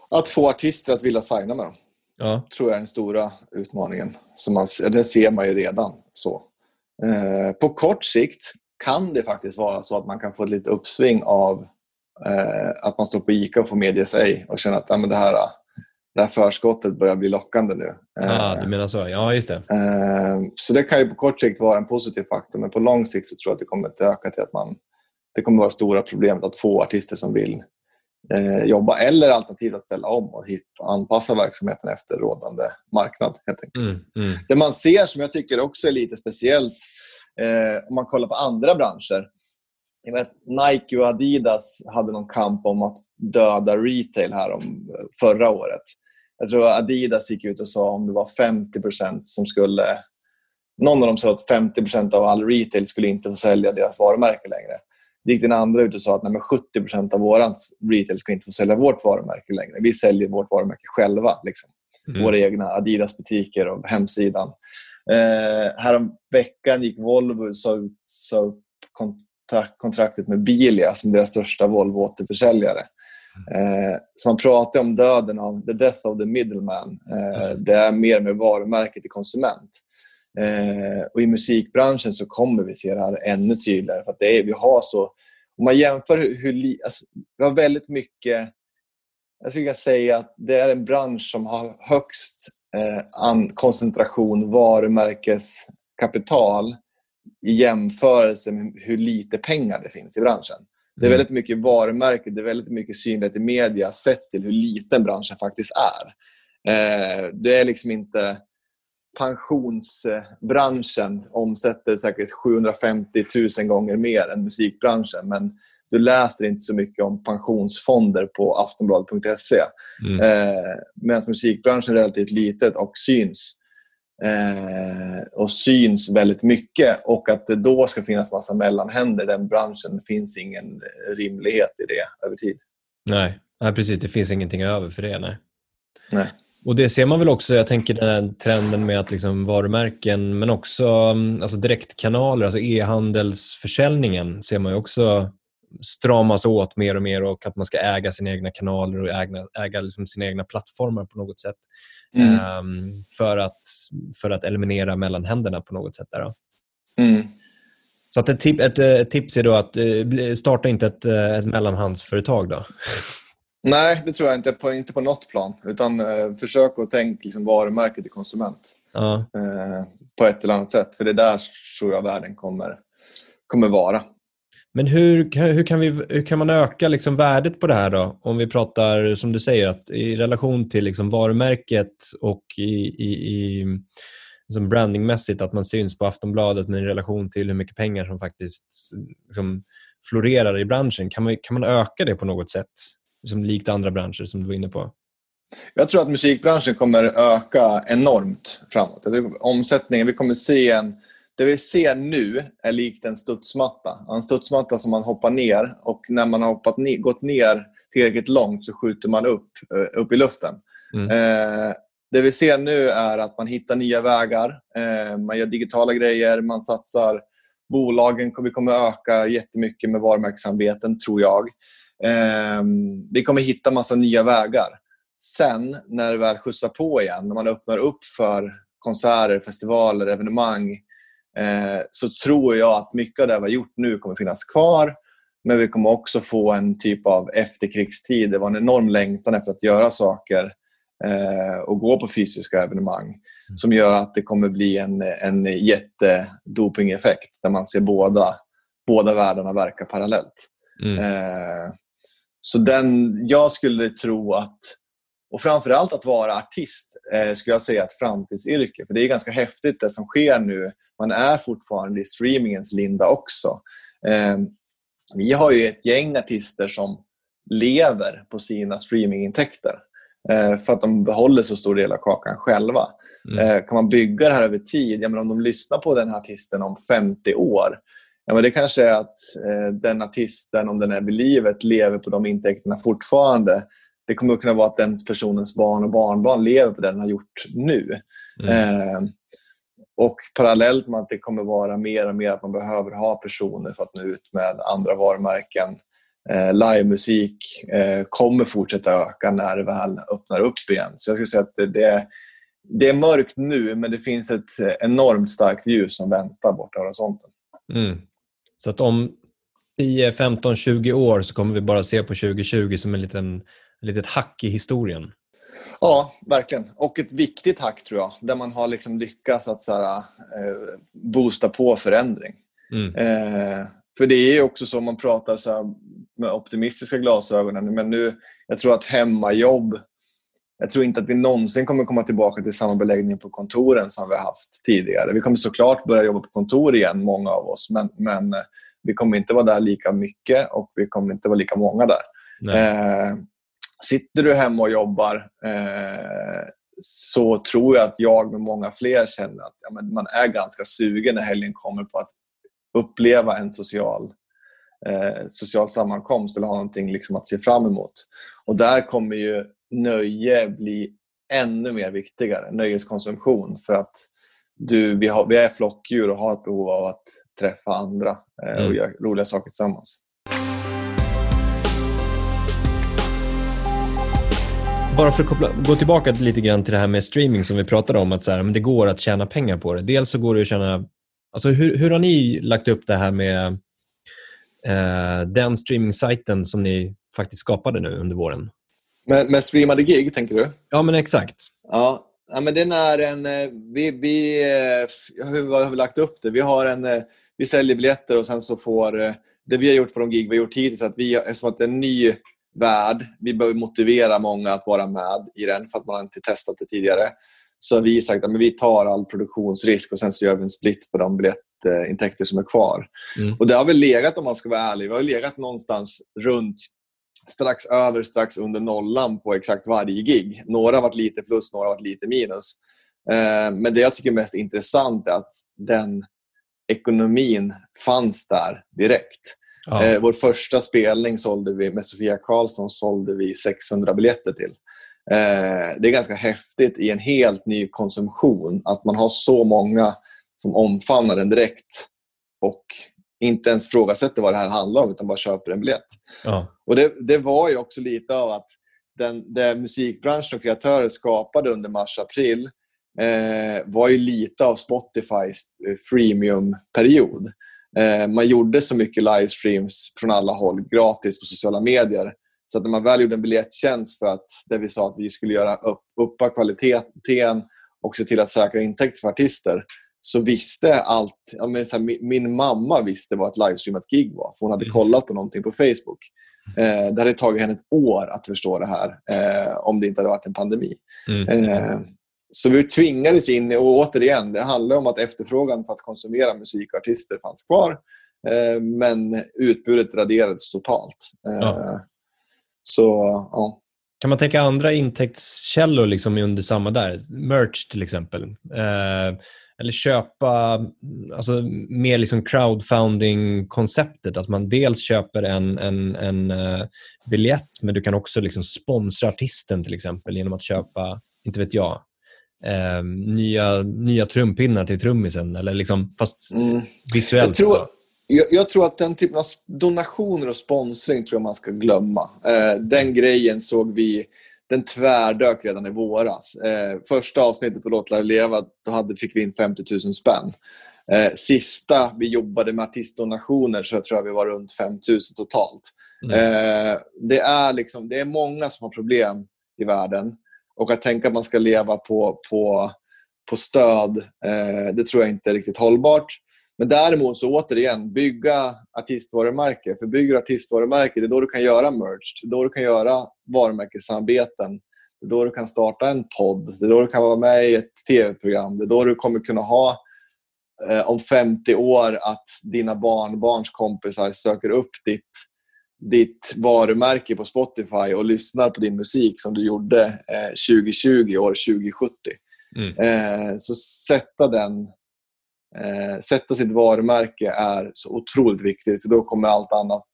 Att få artister att vilja signa med dem. Ja. tror jag är den stora utmaningen. Som man, det ser man ju redan. så. Eh, på kort sikt kan det faktiskt vara så att man kan få ett litet uppsving av eh, att man står på ICA och får medge sig och känner att ja, men det här det här förskottet börjar bli lockande nu. Ah, du menar så? Ja, just det. Eh, så det kan ju på kort sikt vara en positiv faktor, men på lång sikt så tror jag att det kommer att öka till att man... Det kommer att vara stora problemet att få artister som vill eh, jobba eller alternativt att ställa om och anpassa verksamheten efter rådande marknad. Helt enkelt. Mm, mm. Det man ser som jag tycker också är lite speciellt eh, om man kollar på andra branscher. Jag vet, Nike och Adidas hade någon kamp om att döda retail här om förra året jag tror Adidas gick ut och sa om det var 50% som skulle... Någon av dem sa att 50% av all retail skulle inte få sälja deras varumärke längre. Det gick den andra ut och sa att nej, 70% av vår retail ska inte få sälja vårt varumärke längre. Vi säljer vårt varumärke själva. Liksom. Mm. Våra egna Adidas-butiker och hemsidan. Eh, härom veckan gick Volvo sa upp kontraktet med Bilia som deras största Volvo-återförsäljare. Eh, så man pratar om döden av the death of the middleman. Eh, det är mer med varumärket till konsument. Eh, och I musikbranschen så kommer vi se det här ännu tydligare. För det är, vi har så... Om man jämför hur... hur alltså, vi har väldigt mycket... Jag skulle säga att det är en bransch som har högst eh, koncentration varumärkeskapital i jämförelse med hur lite pengar det finns i branschen. Det är mm. väldigt mycket varumärke, det är väldigt mycket synlighet i media sett till hur liten branschen faktiskt är. Eh, det är liksom inte... Pensionsbranschen omsätter säkert 750 000 gånger mer än musikbranschen men du läser inte så mycket om pensionsfonder på aftonbladet.se. Mm. Eh, Medan musikbranschen är relativt litet och syns eh, och syns väldigt mycket och att det då ska finnas massa mellanhänder den branschen. Finns ingen rimlighet i det över tid. Nej, nej precis. Det finns ingenting över för det. Nej. nej. Och Det ser man väl också, jag tänker den här trenden med att liksom varumärken men också mm, alltså direktkanaler, alltså e-handelsförsäljningen ser man ju också stramas åt mer och mer och att man ska äga sina egna kanaler och äga, äga liksom sina egna plattformar på något sätt. Mm. Um, för, att, för att eliminera mellanhänderna på något sätt. Där mm. Så att ett, tip, ett, ett, tips är då att uh, starta inte ett, uh, ett mellanhandsföretag. Då. Nej, det tror jag inte på, inte på något plan. Utan uh, försök att tänka liksom, varumärke till konsument. Ja. på ett eller annat sätt. För det är där tror jag världen kommer, kommer vara. Men hur, hur, kan, vi, hur kan man öka liksom värdet på det här då? Om vi pratar, som du säger, att i relation till liksom varumärket och i, i, i liksom brandingmässigt, att man syns på Aftonbladet men i relation till hur mycket pengar som faktiskt liksom florerar i branschen. Kan man, kan man öka det på något sätt? Liksom likt andra branscher som du var inne på. Jag tror att musikbranschen kommer öka enormt framåt. Jag tror omsättningen, vi kommer se en det vi ser nu är likt en studsmatta. En studsmatta som man hoppar ner och när man har hoppat ner, gått ner tillräckligt långt så skjuter man upp, eh, upp i luften. Mm. Eh, det vi ser nu är att man hittar nya vägar. Eh, man gör digitala grejer, man satsar. Bolagen kommer, kommer öka jättemycket med varumärkessamarbeten, tror jag. Eh, vi kommer hitta massa nya vägar. Sen, när det väl skjutsar på igen, när man öppnar upp för konserter, festivaler, evenemang så tror jag att mycket av det vi har gjort nu kommer finnas kvar. Men vi kommer också få en typ av efterkrigstid. Det var en enorm längtan efter att göra saker eh, och gå på fysiska evenemang mm. som gör att det kommer bli en, en jättedopingeffekt där man ser båda, båda världarna verka parallellt. Mm. Eh, så den, jag skulle tro att och framförallt att vara artist eh, skulle jag säga är ett framtidsyrke. För det är ganska häftigt det som sker nu man är fortfarande i streamingens linda också. Eh, vi har ju ett gäng artister som lever på sina streamingintäkter eh, för att de behåller så stor del av kakan själva. Mm. Eh, kan man bygga det här över tid, ja, men om de lyssnar på den här artisten om 50 år Ja, men det kanske är att eh, den artisten, om den är vid livet, lever på de intäkterna fortfarande. Det kommer att kunna vara att den personens barn och barnbarn lever på det den har gjort nu. Mm. Eh, och parallellt med att det kommer vara mer och mer att man behöver ha personer för att nå ut med andra varumärken. Eh, livemusik eh, kommer fortsätta öka när det väl öppnar upp igen. Så jag skulle säga att det, det, det är mörkt nu men det finns ett enormt starkt ljus som väntar borta horisonten. Mm. Så att om 10, 15, 20 år så kommer vi bara se på 2020 som en liten, litet hack i historien? Ja, verkligen. Och ett viktigt hack tror jag, där man har liksom lyckats att så här, eh, boosta på förändring. Mm. Eh, för det är också så man pratar så här, med optimistiska glasögonen. Men nu, jag tror att hemmajobb, jag tror inte att vi någonsin kommer komma tillbaka till samma beläggning på kontoren som vi har haft tidigare. Vi kommer såklart börja jobba på kontor igen, många av oss. Men, men eh, vi kommer inte vara där lika mycket och vi kommer inte vara lika många där. Eh, Sitter du hemma och jobbar eh, så tror jag att jag med många fler känner att ja, man är ganska sugen när helgen kommer på att uppleva en social, eh, social sammankomst eller ha någonting liksom att se fram emot. Och där kommer ju nöje bli ännu mer viktigare, nöjeskonsumtion. För att du, vi, har, vi är flockdjur och har ett behov av att träffa andra eh, och mm. göra roliga saker tillsammans. Bara för att koppla, gå tillbaka lite grann till det här med streaming som vi pratade om, att så här, men det går att tjäna pengar på det. Dels så går det att tjäna... Alltså hur, hur har ni lagt upp det här med eh, den streaming-sajten som ni faktiskt skapade nu under våren? Med, med streamade gig, tänker du? Ja, men exakt. Ja, ja men den är en... Eh, vi, vi, eh, hur har vi lagt upp det? Vi, har en, eh, vi säljer biljetter och sen så får... Det vi har gjort på de gig vi har gjort hittills, att vi, eftersom att det är en ny värld. Vi behöver motivera många att vara med i den för att man inte testat det tidigare. Så har vi sagt att vi tar all produktionsrisk och sen så gör vi en split på de biljettintäkter som är kvar. Mm. Och Det har väl legat, om man ska vara ärlig, vi har legat någonstans runt strax över, strax under nollan på exakt varje gig. Några har varit lite plus, några har varit lite minus. Eh, men det jag tycker är mest intressant är att den ekonomin fanns där direkt. Ja. Eh, vår första spelning sålde vi, med Sofia Karlsson sålde vi 600 biljetter till. Eh, det är ganska häftigt i en helt ny konsumtion att man har så många som omfamnar den direkt och inte ens frågasätter vad det här handlar om utan bara köper en biljett. Ja. Och det, det var ju också lite av att den, det musikbranschen och kreatörer skapade under mars-april eh, var ju lite av Spotifys eh, freemium-period. Eh, man gjorde så mycket livestreams från alla håll gratis på sociala medier. Så att när man väl gjorde en biljettjänst för att där vi sa att vi skulle göra upp, uppa kvaliteten och se till att säkra intäkter för artister så visste allt. Ja, men så här, min, min, mamma visste vad ett livestreamat gig var för hon hade mm. kollat på någonting på Facebook. Eh, det hade tagit henne ett år att förstå det här eh, om det inte hade varit en pandemi. Mm. Eh, så vi tvingades in, och återigen, det handlar om att efterfrågan för att konsumera musik och artister fanns kvar. Eh, men utbudet raderades totalt. Eh, ja. Så, ja. Kan man tänka andra intäktskällor liksom under samma där? Merch till exempel. Eh, eller köpa, alltså mer liksom crowdfunding-konceptet. Att man dels köper en, en, en uh, biljett men du kan också liksom sponsra artisten till exempel genom att köpa, inte vet jag, uh, nya, nya trumpinnar till trummisen. Eller liksom, fast mm. visuellt. Jag tror, jag, jag, tror att den typen av donationer och sponsring tror jag man ska glömma. Uh, den grejen såg vi den tvärdök redan i våras. Eh, första avsnittet på Låt leva, då hade, fick vi in 50 000 spänn. Eh, sista vi jobbade med artistdonationer så jag tror jag vi var runt 5 000 totalt. Mm. Eh, det, är liksom, det är många som har problem i världen. Och att tänka att man ska leva på, på, på stöd, eh, det tror jag inte är riktigt hållbart. Men däremot så återigen, bygga artistvarumärke. För bygger artistvarumärke, det är då du kan göra merch. Det är då du kan göra varumärkessamarbeten. Det är då du kan starta en podd. Det är då du kan vara med i ett tv-program. Det är då du kommer kunna ha eh, om 50 år att dina barnbarns kompisar söker upp ditt, ditt varumärke på Spotify och lyssnar på din musik som du gjorde eh, 2020, år 2070. Mm. Eh, så sätta den eh, sätta sitt varumärke är så otroligt viktigt för då kommer allt annat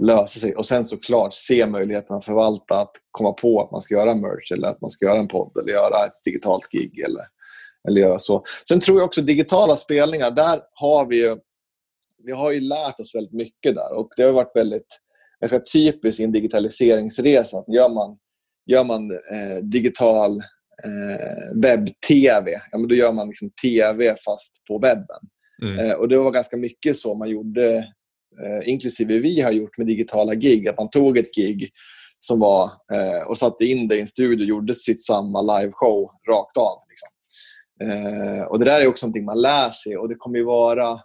lösa sig. Och sen såklart se möjligheten att förvalta, att komma på att man ska göra merch eller att man ska göra en podd eller göra ett digitalt gig eller, eller göra så. Sen tror jag också digitala spelningar, där har vi ju, vi har ju lärt oss väldigt mycket där och det har varit väldigt ganska typiskt i en digitaliseringsresa. Gör man, gör man eh, digital eh, webb-tv, ja, men då gör man liksom tv fast på webben. Mm. Eh, och Det var ganska mycket så man gjorde, eh, inklusive vi har gjort med digitala gig. Att man tog ett gig som var, eh, och satte in det i en studio och gjorde sitt samma liveshow rakt av. Liksom. Eh, och Det där är också någonting man lär sig och det kommer ju vara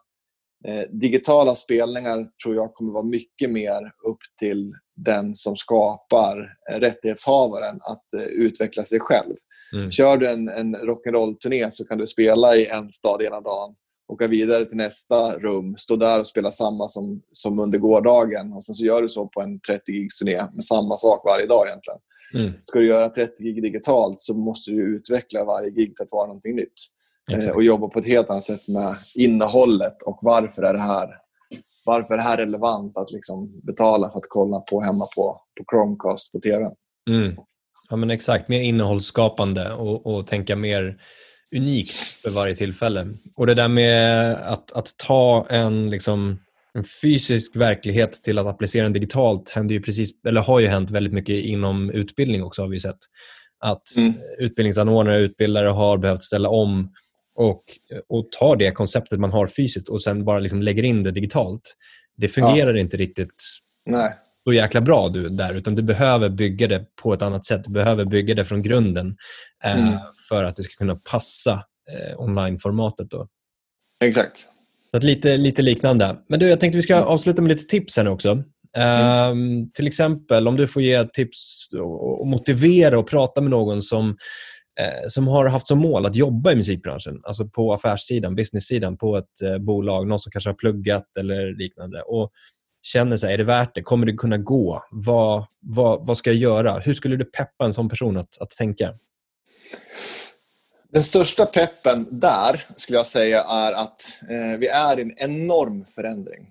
digitala spelningar tror jag kommer vara mycket mer upp till den som skapar eh, rättighetshavaren att eh, utveckla sig själv. Mm. Kör du en, en rock'n'roll-turné så kan du spela i en stad ena dagen, åka vidare till nästa rum, stå där och spela samma som, som under gårdagen. Och sen så gör du så på en 30 gigs turné med samma sak varje dag egentligen. Mm. Ska du göra 30 gig digitalt så måste du utveckla varje gig till att vara någonting nytt. Exakt. Och jobba på ett helt annat sätt med innehållet och varför är det här varför är det här relevant att liksom betala för att kolla på hemma på, på Chromecast på TV. Mm. Ja, men exakt. Mer innehållsskapande och, och tänka mer unikt för varje tillfälle. Och det där med att, att ta en, liksom, en fysisk verklighet till att applicera den digitalt händer ju precis, eller har ju hänt väldigt mycket inom utbildning också har vi sett. Att mm. utbildningsanordnare och utbildare har behövt ställa om och, och tar det konceptet man har fysiskt och sen bara liksom lägger in det digitalt. Det fungerar ja. inte riktigt Nej så jäkla bra du, där, utan du behöver bygga det på ett annat sätt. Du behöver bygga det från grunden eh, mm. för att det ska kunna passa eh, online-formatet. Då. Exakt. Så lite, lite liknande. Men du, jag tänkte vi ska avsluta med lite tips här nu också. Mm. Um, till exempel om du får ge tips och motivera och prata med någon som, Eh, som har haft som mål att jobba i musikbranschen, alltså på affärssidan, business-sidan på ett eh, bolag, någon som kanske har pluggat eller liknande. Och känner sig, är det värt det? Kommer det kunna gå? Vad, vad, vad ska jag göra? Hur skulle du peppa en sån person att, att tänka? Den största peppen där skulle jag säga är att eh, vi är i en enorm förändring.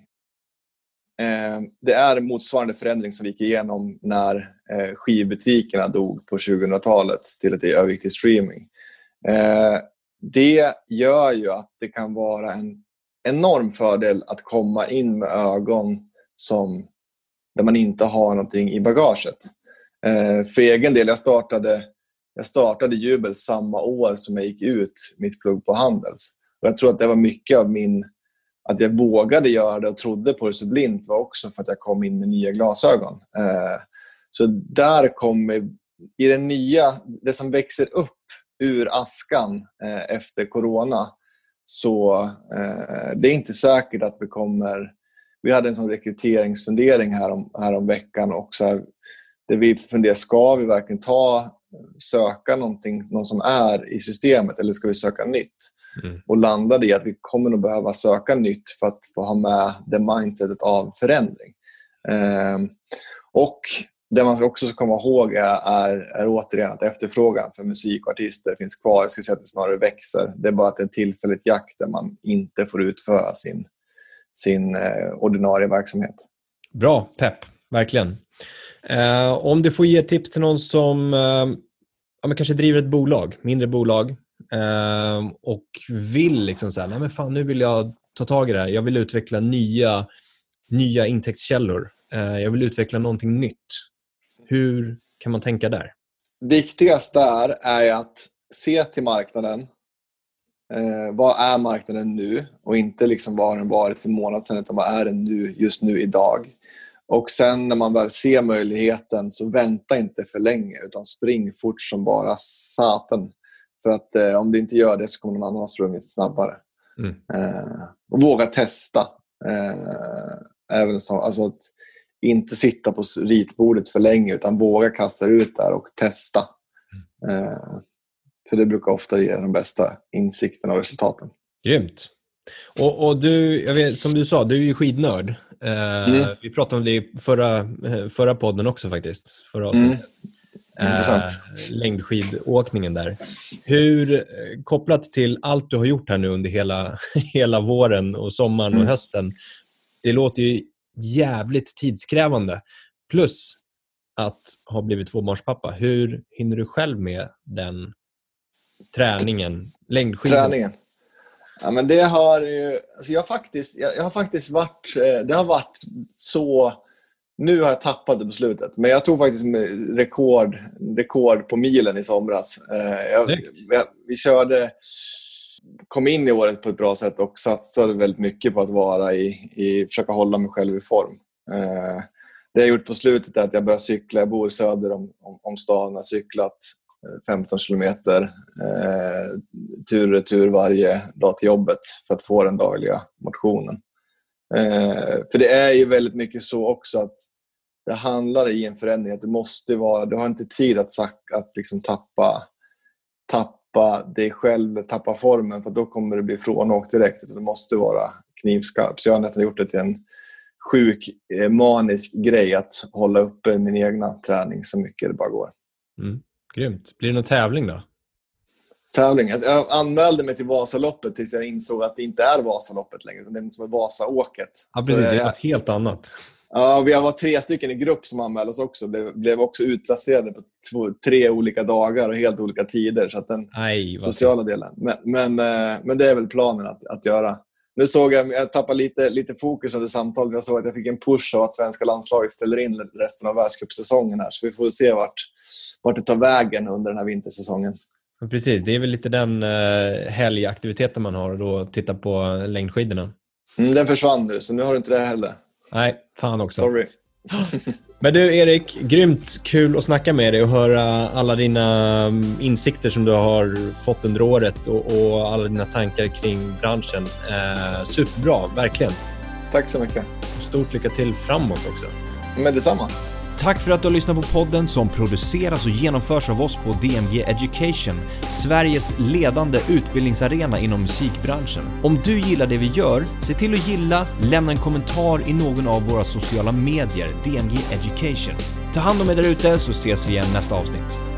Eh, det är motsvarande förändring som vi gick igenom när eh, skivbutikerna dog på 2000-talet till att det övergick till streaming. Eh, det gör ju att det kan vara en enorm fördel att komma in med ögon som, där man inte har någonting i bagaget. För egen del, jag startade, jag startade Jubel samma år som jag gick ut mitt plugg på Handels. Och jag tror att det var mycket av min... Att jag vågade göra det och trodde på det så blint var också för att jag kom in med nya glasögon. Eh, så där kommer... I det nya, det som växer upp ur askan eh, efter corona så eh, det är inte säkert att vi kommer... Vi hade en sån rekryteringsfundering härom, härom veckan också. Där vi funderar, ska vi verkligen ta, söka någonting, någon som är i systemet eller ska vi söka nytt? Mm. Och landade i att vi kommer nog behöva söka nytt för att få ha med det mindsetet av förändring. Eh, och det man också ska komma ihåg är, är, är återigen att efterfrågan för musik och artister finns kvar. Jag skulle säga att det snarare växer. Det är bara att det är en tillfälligt jakt där man inte får utföra sin, sin eh, ordinarie verksamhet. Bra, pepp. Verkligen. Eh, om du får ge tips till någon som eh, ja, kanske driver ett bolag, mindre bolag Ehm, och vill liksom så här, nej men fan nu vill jag ta tag i det här. Jag vill utveckla nya, nya intäktskällor. Eh, jag vill utveckla någonting nytt. Hur kan man tänka där? Viktigast där är att se till marknaden. Eh, vad är marknaden nu? Och inte liksom vad har den varit för månad sedan, utan vad är den nu, just nu idag? Och sen när man väl ser möjligheten så vänta inte för länge utan spring fort som bara satan. För att eh, om du inte gör det så kommer någon annan ha sprungit snabbare. Mm. Eh, och våga testa. Eh, även så, alltså att inte sitta på ritbordet för länge utan våga kasta ut där och testa. Mm. För det brukar ofta ge de bästa insikterna och resultaten. Grymt. Och, och du, jag vet, som du sa, du är ju skidnörd. Eh, mm. Vi pratade om det i förra, eh, förra podden också faktiskt. Förra mm. Intressant. Eh, längdskidåkningen där. Hur, eh, kopplat till allt du har gjort här nu under hela, hela våren och sommaren mm. och hösten. Det låter ju jävligt tidskrävande. Plus att ha blivit tvåbarnspappa. Hur hinner du själv med den träningen? Längdskidor? Träningen? Ja, men det har ju... Alltså jag, faktiskt, jag, jag, har faktiskt varit... Eh, det har varit så... Nu har jag tappat det på slutet, men jag tog faktiskt rekord, rekord på milen i somras. Eh, jag, jag, vi körde... kom in i året på ett bra sätt och satsade väldigt mycket på att vara i, i försöka hålla mig själv i form. Eh, det jag gjort på slutet är att jag börjar cykla. Jag bor söder om, om, om stan. Jag har cyklat 15 kilometer eh, tur och retur varje dag till jobbet för att få den dagliga motionen. Eh, för det är ju väldigt mycket så också att det handlar i en förändring att du måste vara, du har inte tid att, att liksom tappa, tappa dig själv, tappa formen för då kommer det bli frånåkt direkt. Du måste vara knivskarp. Så jag har nästan gjort det till en sjuk, eh, manisk grej att hålla uppe min egna träning så mycket det bara går. Mm. Grymt. Blir det någon tävling då? Tävling? Jag anmälde mig till Vasaloppet tills jag insåg att det inte är Vasaloppet längre. Utan det är som är Vasaåket. Ja, precis. Så, det är något helt annat. Ja, vi var tre stycken i grupp som anmälde oss också. Blev, blev också utplacerade på två, tre olika dagar och helt olika tider. Så att den Aj, sociala delen. Men, men, eh, men, det är väl planen att, att göra. Nu såg jag, jag tappade lite, lite fokus under samtalet. Jag såg att jag fick en push av att svenska landslaget ställer in resten av världscupsäsongen här. Så vi får se vart, vart det tar vägen under den här vintersäsongen. Precis, det är väl lite den eh, helgaktiviteten man har då, titta på längdskidorna. Mm, den försvann nu, så nu har du inte det heller. Nej, fan också. Sorry. Men du Erik, grymt kul att snacka med dig och höra alla dina mm, insikter som du har fått under året och, och alla dina tankar kring branschen. Eh, superbra, verkligen. Tack så mycket. Stort lycka till framåt också. Men detsamma. Tack för att du har lyssnat på podden som produceras och genomförs av oss på DMG Education, Sveriges ledande utbildningsarena inom musikbranschen. Om du gillar det vi gör, se till att gilla, lämna en kommentar i någon av våra sociala medier, DMG Education. Ta hand om er därute så ses vi igen nästa avsnitt.